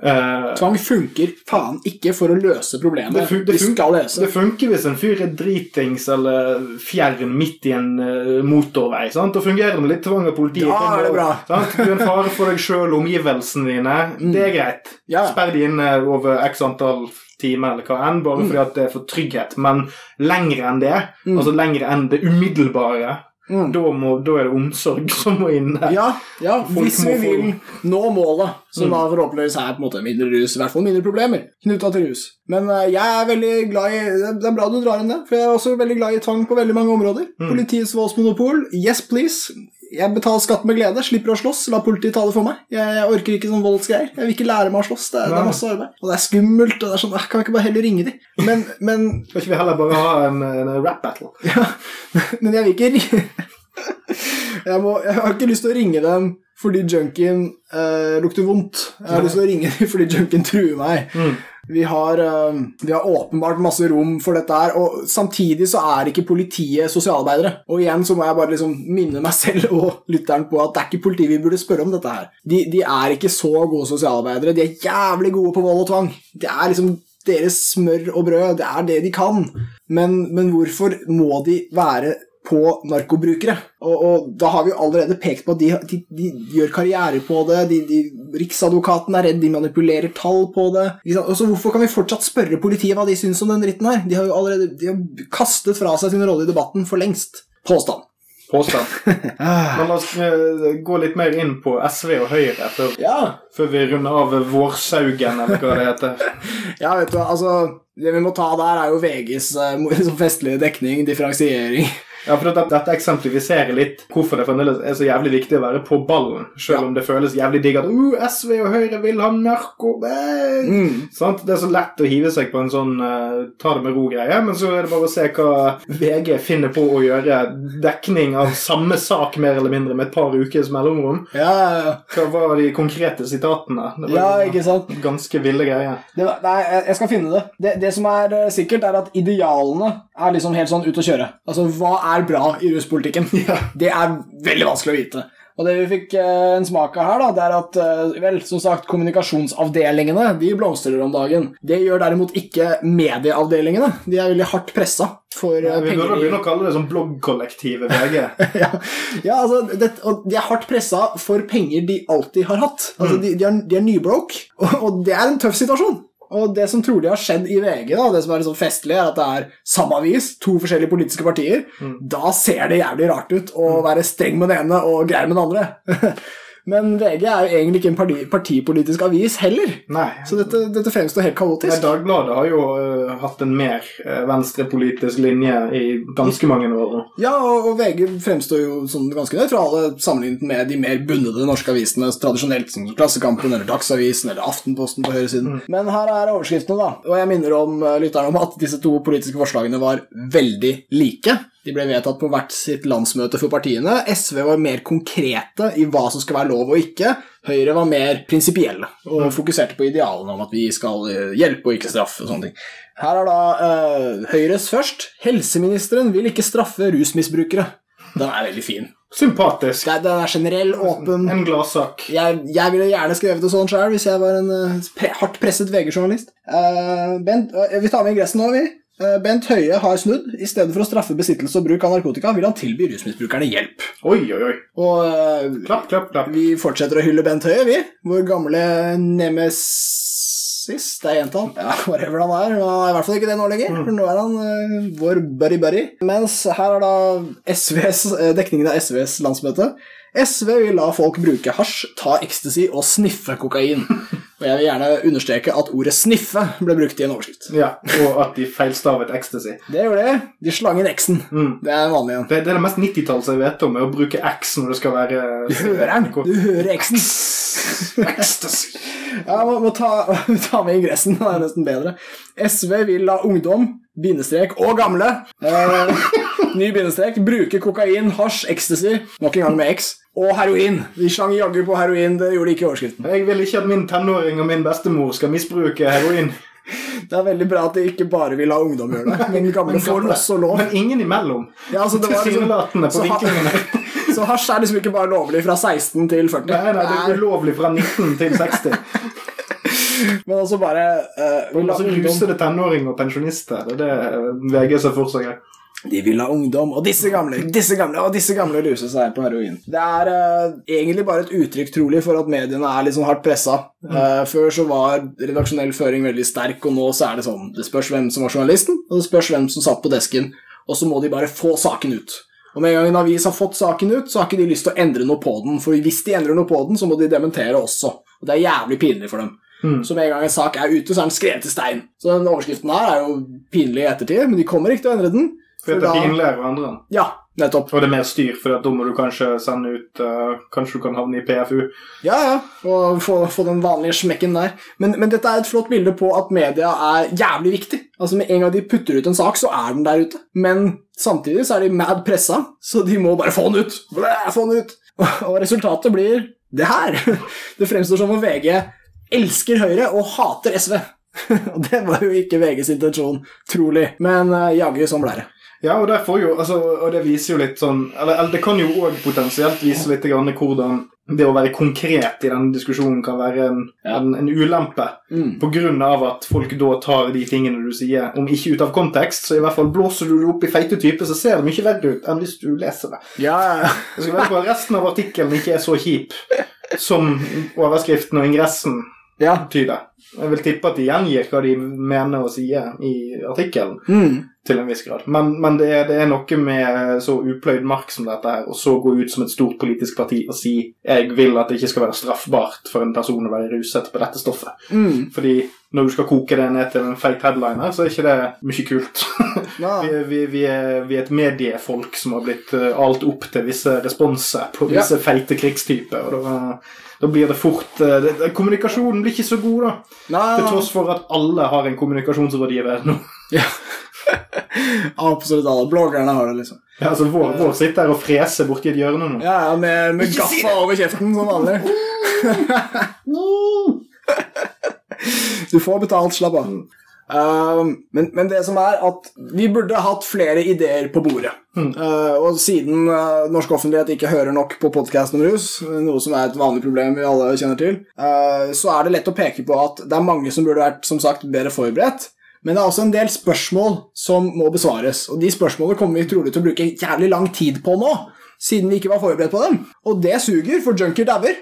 Uh, Tvang funker faen ikke for å løse problemet. Det fun- det fun- det funker hvis en fyr er dritings eller fjern midt i en eh, motorvei. Sant? Og fungerer med litt tvang av politiet. Ja, er det bra. Sant? Du er en fare for deg sjøl og omgivelsene dine. Det er greit. Ja. Sperr de inne over x antall timer eller hva enn, bare fordi at det er for trygghet. Men lengre enn det, Mm. altså lengre enn det umiddelbare, Mm. da, må, da er det omsorg som må inn der. Ja, ja hvis vi få- vil nå målet, som Mm. da forhåpentligvis er på en måte mindre rus, i hvert fall mindre problemer knytta til rus. Men eh, jeg er veldig glad i Det er bra du drar inn det, for jeg er også veldig glad i tvang på veldig mange områder. Mm. Politiets voldsmonopol, yes please. Jeg betaler skatt med glede, slipper å slåss, la politiet ta det for meg. Jeg, jeg orker ikke sånn voldsgreier. Jeg vil ikke lære meg å slåss. Det det er masse arbeid. Og det er skummelt. og det er sånn, jeg Kan vi ikke bare heller ringe de? Men, men Skal ikke vi heller bare ha en, en rap battle? Ja, men jeg vil ikke jeg, må, jeg har ikke lyst til å ringe dem fordi junkien eh, lukter vondt. Jeg har lyst til å ringe dem fordi junkien truer meg. Mm. Vi har, eh, vi har åpenbart masse rom for dette her, og samtidig så er ikke politiet sosialarbeidere. Og igjen så må jeg bare liksom minne meg selv og lytteren på at det er ikke politiet vi burde spørre om dette her. De, de er ikke så gode sosialarbeidere. De er jævlig gode på vold og tvang. Det er liksom deres smør og brød. Det er det de kan. Men, men hvorfor må de være på narkobrukere. Og, og, da har vi allerede pekt på at de, de, de gjør karriere på det. De, Riksadvokaten er redd de manipulerer tall på det. Og så Hvorfor kan vi fortsatt spørre politiet hva de syns om den dritten her? De har jo allerede de har kastet fra seg sin rolle i debatten for lengst. Påstand. Påstand. Men la oss eh, gå litt mer inn på SV og Høyre før, Ja, før vi runder av Vårsaugen, eller hva det heter. ja vet du hva, altså Det vi må ta der, er jo VGs eh, festlige dekning, differensiering. Ja, for dette, dette eksemplifiserer litt hvorfor det fremdeles er så jævlig viktig å være på ballen, selv Ja. om det føles jævlig digg at uh, SV og Høyre vil ha narko. Mm. Sant? Det er så lett å hive seg på en sånn uh, ta det med ro-greie, men så er det bare å se hva VG finner på å gjøre. Dekning av samme sak mer eller mindre med et par ukers mellomrom. Ja, ja, ja. Hva var de konkrete sitatene? Det var ja, ikke sant? ganske ville greier. Det, nei, jeg- jeg skal finne det. det. Det som er eh, sikkert, er at idealene er liksom helt sånn ut å kjøre. Altså, hva er bra i ruspolitikken? Det er veldig vanskelig å vite. Og det vi fikk eh, en smak av her, da, det er at eh, vel, som sagt, kommunikasjonsavdelingene de blomstrer om dagen. Det gjør derimot ikke medieavdelingene. De er veldig hardt pressa for eh, Vi penger. i- begynne å kalle det sånn bloggkollektivet VG. ja, ja altså, det, og de er hardt pressa for penger de alltid har hatt. Altså, de, de, er, de er nybroke, og, og det er en tøff situasjon. Og det som trolig har skjedd i VG, da, det som er sånn festlig, er at det er samme avis, to forskjellige politiske partier. Da ser det jævlig rart ut å være streng med den ene og grei med den andre. Men VG er jo egentlig ikke en parti, partipolitisk avis heller. Nei. Så dette, dette fremstår helt kaotisk. Dagbladet har jo uh, hatt en mer øh, venstrepolitisk linje i ganske mange år. Ja, og, og VG fremstår jo som ganske nøytrale sammenlignet med de mer bundede norske avisene, tradisjonelt som Klassekampen eller Dagsavisen eller Aftenposten på høyresiden. Men her er overskriftene, da. Og jeg minner om eh, lytterne om at disse to politiske forslagene var veldig like. De ble vedtatt på hvert sitt landsmøte for partiene. SV var mer konkrete i hva som skal være lov og ikke. Høyre var mer prinsipielle og fokuserte på idealene om at vi skal eh, hjelpe og ikke straffe. og sånne ting. Her er da uh, Høyres først. Helseministeren vil ikke straffe rusmisbrukere. Den er veldig fin. Sympatisk. Det Den er generell, åpen. En gladsak. Jeg, jeg ville gjerne skrevet det sånn sjøl hvis jeg var en uh, pre hardt presset VG-journalist. Uh, Bent, vi tar med ingressen nå, vi. Eh, Bent Høie har snudd. I stedet for å straffe besittelse og bruk av narkotika vil han tilby rusmisbrukerne hjelp. Oi, oi, oi. Og eh, Klapp, klapp, klapp. vi fortsetter å hylle Bent Høie, vi. Vår gamle nemesis Det er jenta. Ja, whatever han er. Han er i hvert fall ikke det nå lenger, for nå er han uh, vår buddy-buddy. Mens her er da SVs, dekningen av SVs landsmøte. SV vil la folk bruke hasj, ta ecstasy og sniffe kokain. Og jeg vil gjerne understreke at ordet 'sniffe' ble brukt i en overskrift. Ja, Og at de feilstavet ecstasy. Det gjorde de. De slang inn X-en. Mm. Det er vanlig igjen. Det, det er det mest 90-tallet jeg vet om, er å bruke X når det skal være Du hører den. Du hører X-en. Ecstasy. Ja, må, må ta, ta med ingressen. Det er nesten bedre. SV vil la ungdom, bindestrek og gamle eh, Ny bindestrek. Bruke kokain, hasj, ecstasy, nok en gang med X, og heroin. Vi sang jaggu på heroin. Det gjorde de ikke i overskriften. Jeg vil ikke at min tenåring og min bestemor skal misbruke heroin. Det er veldig bra at de ikke bare vil ha ungdom gjøre det, men gamle får også lov. Men ingen imellom. Ja, altså, det var liksom, på så, vinklingene. så hasj er liksom ikke bare lovlig fra 16 til 40. Nei, nei, det er ulovlig fra 19 til 60. Men også bare uh, Rusede tenåringer og pensjonister. Det er det VG ser for seg. De vil ha ungdom, og disse gamle, disse gamle og disse gamle ruser seg på heroin. Det er uh, egentlig bare et uttrykk, trolig, for at mediene er litt sånn hardt pressa. Eh, før så var redaksjonell føring veldig sterk, og nå så er det sånn Det spørs hvem som var journalisten, og det spørs hvem som satt på desken, og så må de bare få saken ut. Og med en gang en avis har fått saken ut, så har ikke de lyst til å endre noe på den, for hvis de endrer noe på den, så må de dementere også. Og det er jævlig pinlig for dem. Så med en gang en sak er ute, så er den skrevet i stein. Så den overskriften her er jo pinlig i ettertid, men de kommer ikke til å endre den. For det er pinligere den. Ja, nettopp. Og det er mer styr, for da må du kanskje sende ut uh, Kanskje du kan havne i PFU. Ja, ja, og få, få den vanlige smekken der. Men, men dette er et flott bilde på at media er jævlig viktig. Altså Med en gang de putter ut en sak, så er den der ute. Men samtidig så er de mad pressa, så de må bare få den ut. Blæ, få den ut. Og, og resultatet blir det her. Det fremstår som om VG elsker Høyre og hater SV. Og det var jo ikke VGs intensjon, trolig. Men uh, jaggu, sånn ble det. Ja, og, jo, altså, og det viser jo litt sånn Eller, eller det kan jo òg potensielt vise litt grann hvordan det å være konkret i denne diskusjonen kan være en, Ja. en, en ulempe. Mm. På grunn av at folk da tar de tingene du sier, om ikke ut av kontekst, så i hvert fall blåser du det opp i feite typer, så ser det mye verre ut enn hvis du leser det. Ja, ja, Jeg skal være på at resten av artikkelen ikke er så kjip som overskriften og ingressen ja. tyder. Jeg vil tippe at de gjengir hva de mener og sier i artikkelen, Mm. til en viss grad. Men, men det, er, det er noe med så upløyd mark som dette her, og så gå ut som et stort politisk parti og si jeg vil at det ikke skal være straffbart for en person å være ruset på dette stoffet. Mm. Fordi når du skal koke det ned til en feit headliner, så er ikke det mye kult. Ja. vi, vi, vi, er, vi er et mediefolk som har blitt eh, alt opp til visse responser på Ja. visse feite krigstyper. og da, da blir det fort eh, det, det, Kommunikasjonen blir ikke så god, da. Nei, Til tross for at alle har en kommunikasjonsrådgiver nå. Ja. Absolutt alle. Bloggerne har det, liksom. Ja, altså, vår, vår sitter her og freser borti et hjørne nå. Ja, ja, med, med gaffa over kjeften, som vanlig. Du får betalt, slapp av. Um, men, men det som er at vi burde hatt flere ideer på bordet. Uh, og siden uh, norsk offentlighet ikke hører nok på podkasten om rus, noe som er et vanlig problem vi alle kjenner til, uh, så er det lett å peke på at det er mange som burde vært som sagt, bedre forberedt. Men det er også en del spørsmål som må besvares, og de spørsmålene kommer vi trolig til å bruke jævlig lang tid på nå, siden vi ikke var forberedt på dem. Og det suger, for junker dauer.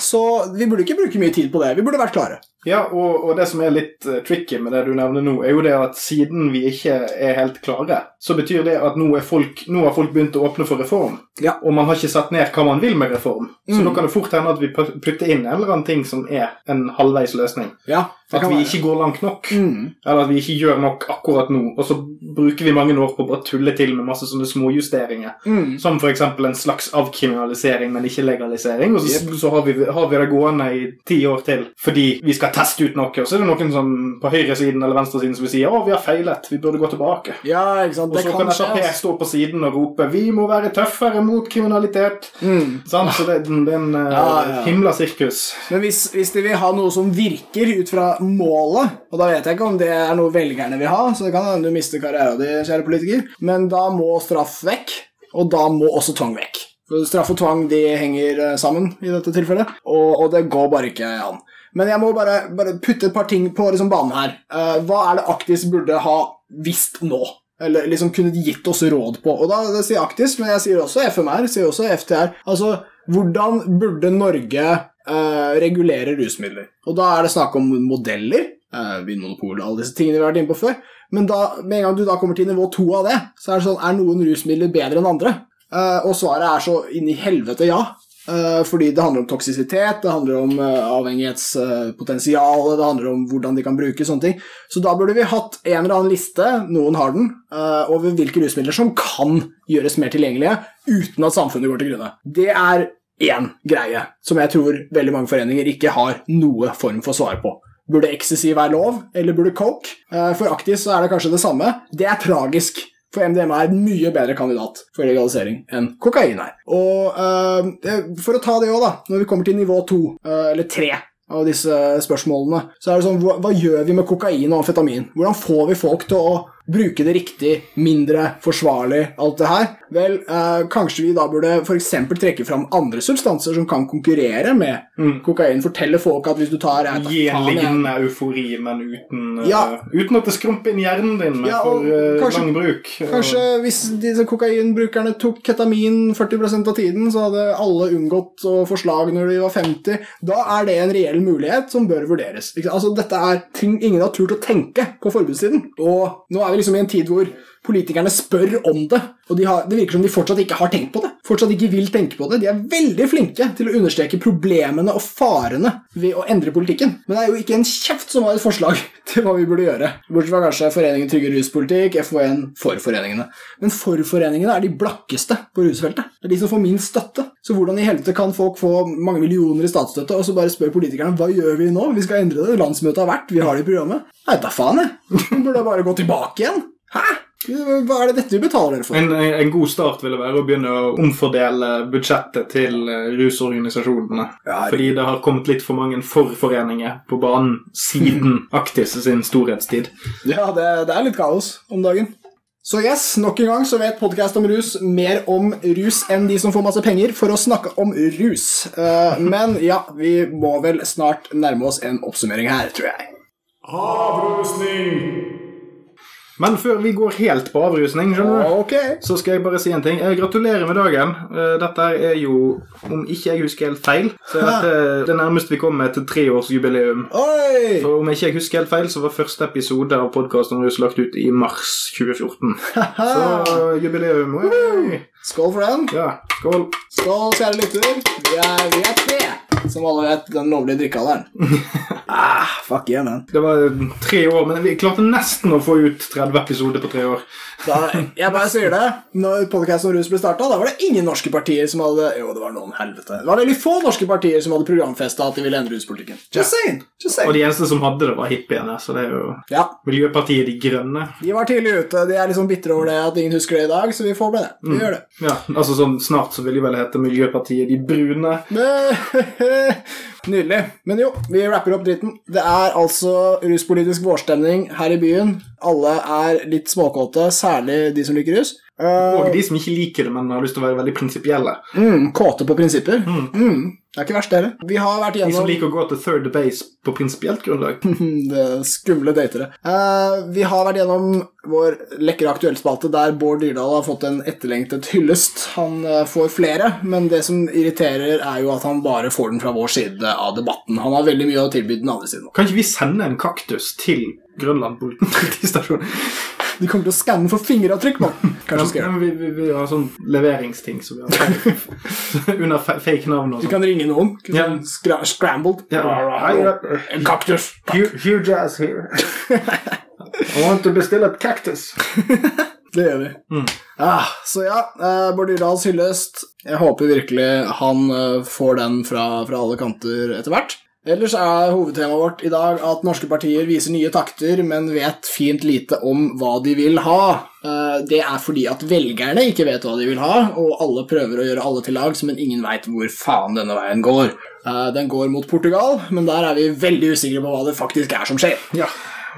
Så vi burde ikke bruke mye tid på det. Vi burde vært klare. Ja, og, og det som er litt eh, tricky med det du nevner nå, er jo det at siden vi ikke er helt klare, så betyr det at nå, er folk, nå har folk begynt å åpne for reform. Ja. Og man har ikke satt ned hva man vil med reform. Så Mm. da kan det fort hende at vi pu- putter inn en eller annen ting som er en halvveis løsning. Ja, At vi ikke går langt nok. Mm. Eller at vi ikke gjør nok akkurat nå. Og så bruker vi mange år på å bare tulle til med masse sånne småjusteringer. Mm. Som f.eks. en slags avkriminalisering, men ikke legalisering. Og så, så har, vi, har vi det gående i ti år til fordi vi skal teste ut noe. Og så er det noen som på høyresiden eller venstresiden som vil si å, vi har feilet, vi burde gå tilbake. Ja, ikke sant. Og Det så kan kan. Frp stå på siden og rope 'vi må være tøffere mot kriminalitet'. Mm. Sånn, Så det, det er en eh, Ja, ja. himla sirkus. Men hvis, hvis de vil ha noe som virker ut fra målet, og da vet jeg ikke om det er noe velgerne vil ha, så det kan hende du mister karrieren din, kjære politiker, men da må straff vekk, og da må også tvang vekk. Straff og tvang de henger eh, sammen i dette tilfellet, og, og det går bare ikke an. Men jeg må bare, bare putte et par ting på liksom banen her. Eh, hva er det Aktis burde ha visst nå? Eller liksom kunne gitt oss råd på? Og da sier Aktis, men jeg sier også FMR, sier også FTR. Altså, hvordan burde Norge eh, regulere rusmidler? Og da er det snakk om modeller, uh, vinmonopol, alle disse tingene vi har vært inne på før. Men da, med en gang du da kommer til nivå to av det, så er det sånn, er noen rusmidler bedre enn andre? Eh, og svaret er så inn i helvete ja. Eh, fordi det handler om toksisitet, det handler om uh, avhengighetspotensial, det handler om hvordan de kan bruke sånne ting. Så da burde vi hatt en eller annen liste, noen har den, eh, over hvilke rusmidler som kan gjøres mer tilgjengelige uten at samfunnet går til grunne. Det er én greie som jeg tror veldig mange foreninger ikke har noe form for svar på. Burde ecstasy være lov, eller burde coke? Eh, For Aktis så er det kanskje det samme. Det er tragisk. For MDMA er en mye bedre kandidat for legalisering enn kokain er. Og uh, For å ta det òg, da. Når vi kommer til nivå to, uh, eller tre av disse spørsmålene, så er det sånn hva, hva gjør vi med kokain og amfetamin? Hvordan får vi folk til å bruke det riktig, mindre forsvarlig, alt det her? Vel, eh, kanskje vi da burde f.eks. trekke fram andre substanser som kan konkurrere med Mm. kokain. Fortelle folk at hvis du tar jeg vet Gi en lignende eufori, men uten, ja. uh, uten at det skrumper inn hjernen din med Ja, for eh, kanskje- lang bruk. Kanskje hvis disse kokainbrukerne tok ketamin 40% av tiden, så hadde alle unngått å få slag når de var 50. Da er det en reell mulighet som bør vurderes. Altså, dette er ting ingen har turt å tenke på forbudstiden. Og nå er liksom i en tid hvor politikerne spør om det, og de har, det virker som de fortsatt ikke har tenkt på det. Fortsatt ikke vil tenke på det. De er veldig flinke til å understreke problemene og farene ved å endre politikken. Men det er jo ikke en kjeft som har et forslag til hva vi burde gjøre. Bortsett fra kanskje Foreningen Trygge ruspolitikk, FON, for foreningene. Men for-foreningene er de blakkeste på rusfeltet. Det er de som får minst støtte. Så hvordan i helvete kan folk få mange millioner i statsstøtte, og så bare spør politikerne hva gjør vi nå? Vi skal endre det. Landsmøtet har vært, vi har det i programmet. Nei, da faen, jeg. Burde bare gå tilbake igjen. Hæ? Hva er det dette du betaler dere for? En, en god start ville være å begynne å omfordele budsjettet til eh, rusorganisasjonene. Ja, Fordi det har kommet litt for mange forforeninger på banen siden Aktis sin storhetstid. Ja, det, det er litt kaos om dagen. Så yes, nok en gang så vet podcast om rus mer om rus enn de som får masse penger for å snakke om rus. Eh, men ja, vi må vel snart nærme oss en oppsummering her, tror jeg. Men før vi går helt på avrusning, skjønner du, okay. så skal jeg bare si en ting. Jeg gratulerer med dagen. Eh, Dette er jo, om ikke jeg husker helt feil, så er dette det nærmeste vi kommer til treårsjubileum. Oi! For om ikke jeg husker helt feil, så var første episode av podkasten lagt ut i mars 2014. Så jubileum. Oi. Skål for den. Ja, skål. Skål, kjære lytter. Vi er, vi er tre, som alle vet, den lovlige drikkealderen. ah, fuck yeah, man. Det var tre år, men vi klarte nesten å få ut 30 episoder på tre år. Da, jeg bare sier det. Når podcast om rus ble starta, da var det ingen norske partier som hadde Jo, det var noen helvete. Det var veldig få norske partier som hadde programfesta at de ville endre ruspolitikken. Just saying. Just saying. Og de eneste som hadde det, var hippiene. Så det er jo Ja, Miljøpartiet De Grønne. de var tidlig ute. De er liksom bitre over det at ingen husker det i dag, så vi får med det. Vi gjør det. Ja, altså sånn Snart så vil de vel hete Miljøpartiet De Brune. Nydelig. Men jo, vi rapper opp dritten. Det er altså ruspolitisk vårstemning her i byen. Alle er litt småkåte, særlig de som liker rus. Eh, Og de som ikke liker det, men har lyst til å være veldig prinsipielle. mm, kåte på prinsipper. Mm. Det er ikke verst, dere. Vi har vært De som liker å gå til third base på prinsipielt grunnlag. det skumle datere. Uh, vi har vært gjennom vår lekre aktuellspalte der Bård Dyrdal har fått en etterlengtet hyllest. Han uh, får flere, men det som irriterer, er jo at han bare får den fra vår side av debatten. Han har veldig mye å tilby den andre siden. Kan ikke vi sende en kaktus til Grønland politistasjon? De kommer til å skanne for fingeravtrykk, mann. Kanskje Ja, vi, vi, vi har sånn leveringsting som vi har under fake navn og Vi sånn. kan ringe noen. Ja. Sånn skra scrambled. Ja. En kaktus. Hugh, Hugh Jazz here. I want to bestille et cactus. Det gjør vi. Mm. Ja, så ja, uh, Bård Dyrdals hyllest. Jeg håper virkelig han eh, får den fra, fra alle kanter etter hvert. Ellers er hovedtemaet vårt i dag at norske partier viser nye takter, men vet fint lite om hva de vil ha. Eh, det er fordi at velgerne ikke vet hva de vil ha, og alle prøver å gjøre alle til lags, men ingen veit hvor faen denne veien går. Eh, den går mot Portugal, men der er vi veldig usikre på hva det faktisk er som skjer. Ja.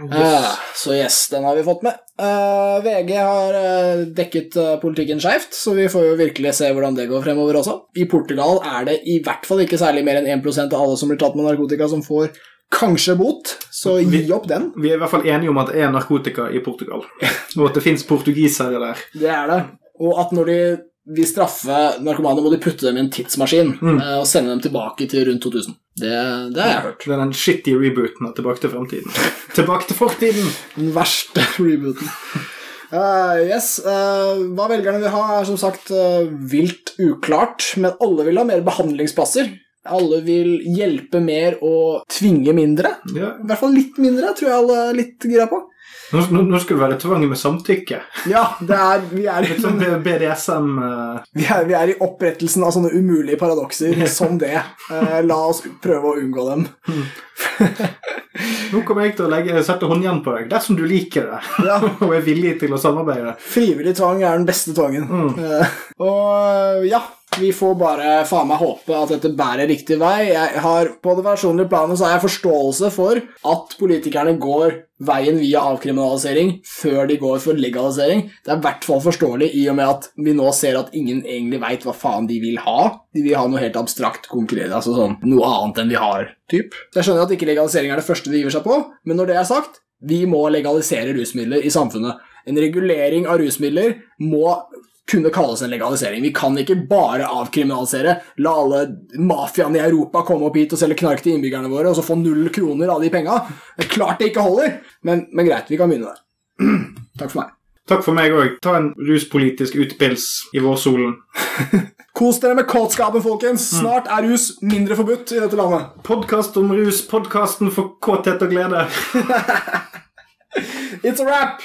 Eh, så yes, den har vi fått med. Eh, VG har eh, dekket eh, politikken skeivt, så vi får jo virkelig se hvordan det går fremover også. I Portugal er det i hvert fall ikke særlig mer enn 1% av alle som blir tatt med narkotika, som får kanskje bot, så gi opp den. Vi er i hvert fall enige om at det er narkotika i Portugal. Og at det fins portugisere der. Det er det. Og at når de vil straffe narkomane, må de putte dem i en tidsmaskin eh, og sende dem tilbake til rundt 2000. Det, det har jeg hørt. Det er den shitty rebooten av Tilbake til fremtiden. Tilbake til fortiden! Den verste rebooten. Uh, yes, Uh, Hva velgerne vil ha, er som sagt uh, vilt uklart, men alle vil ha mer behandlingsplasser. Alle vil hjelpe mer og tvinge mindre. Ja. I hvert fall litt mindre, tror jeg alle er litt gira på. Nå, nå, nå skal du være tvang med samtykke. Ja, det er, vi, er, Litt sånn BDSM uh... vi, er, vi er i opprettelsen av sånne umulige paradokser som det. Uh, la oss prøve å unngå dem. Nå kommer jeg til å legge, sette håndjern på deg dersom du liker det Ja. og er villig til å samarbeide. Frivillig tvang er den beste tvangen. Eh, og ja, vi får bare faen meg håpe at dette bærer riktig vei. Jeg har, På det personlige planet så har jeg forståelse for at politikerne går veien via avkriminalisering før de går for legalisering. Det er i hvert fall forståelig i og med at vi nå ser at ingen egentlig veit hva faen de vil ha. De vil ha noe helt abstrakt, konkret, altså sånn noe annet enn vi har. Typ. Så jeg skjønner at ikke legalisering er det første de giver seg på, men når det er sagt, vi må legalisere rusmidler i samfunnet. En regulering av rusmidler må kunne kalles en legalisering. Vi kan ikke bare avkriminalisere, la alle mafiaene i Europa komme opp hit og selge knark til innbyggerne våre, og så få null kroner av de penga. Det klart det ikke holder, men, men greit, vi kan begynne der. Takk for meg. Takk for meg òg. Ta en ruspolitisk utpils i vårsolen. Kos dere med kåtskapen, folkens. Snart er rus mindre forbudt i dette landet. Podkast om rus, podkasten for kåthet og glede. It's a wrap!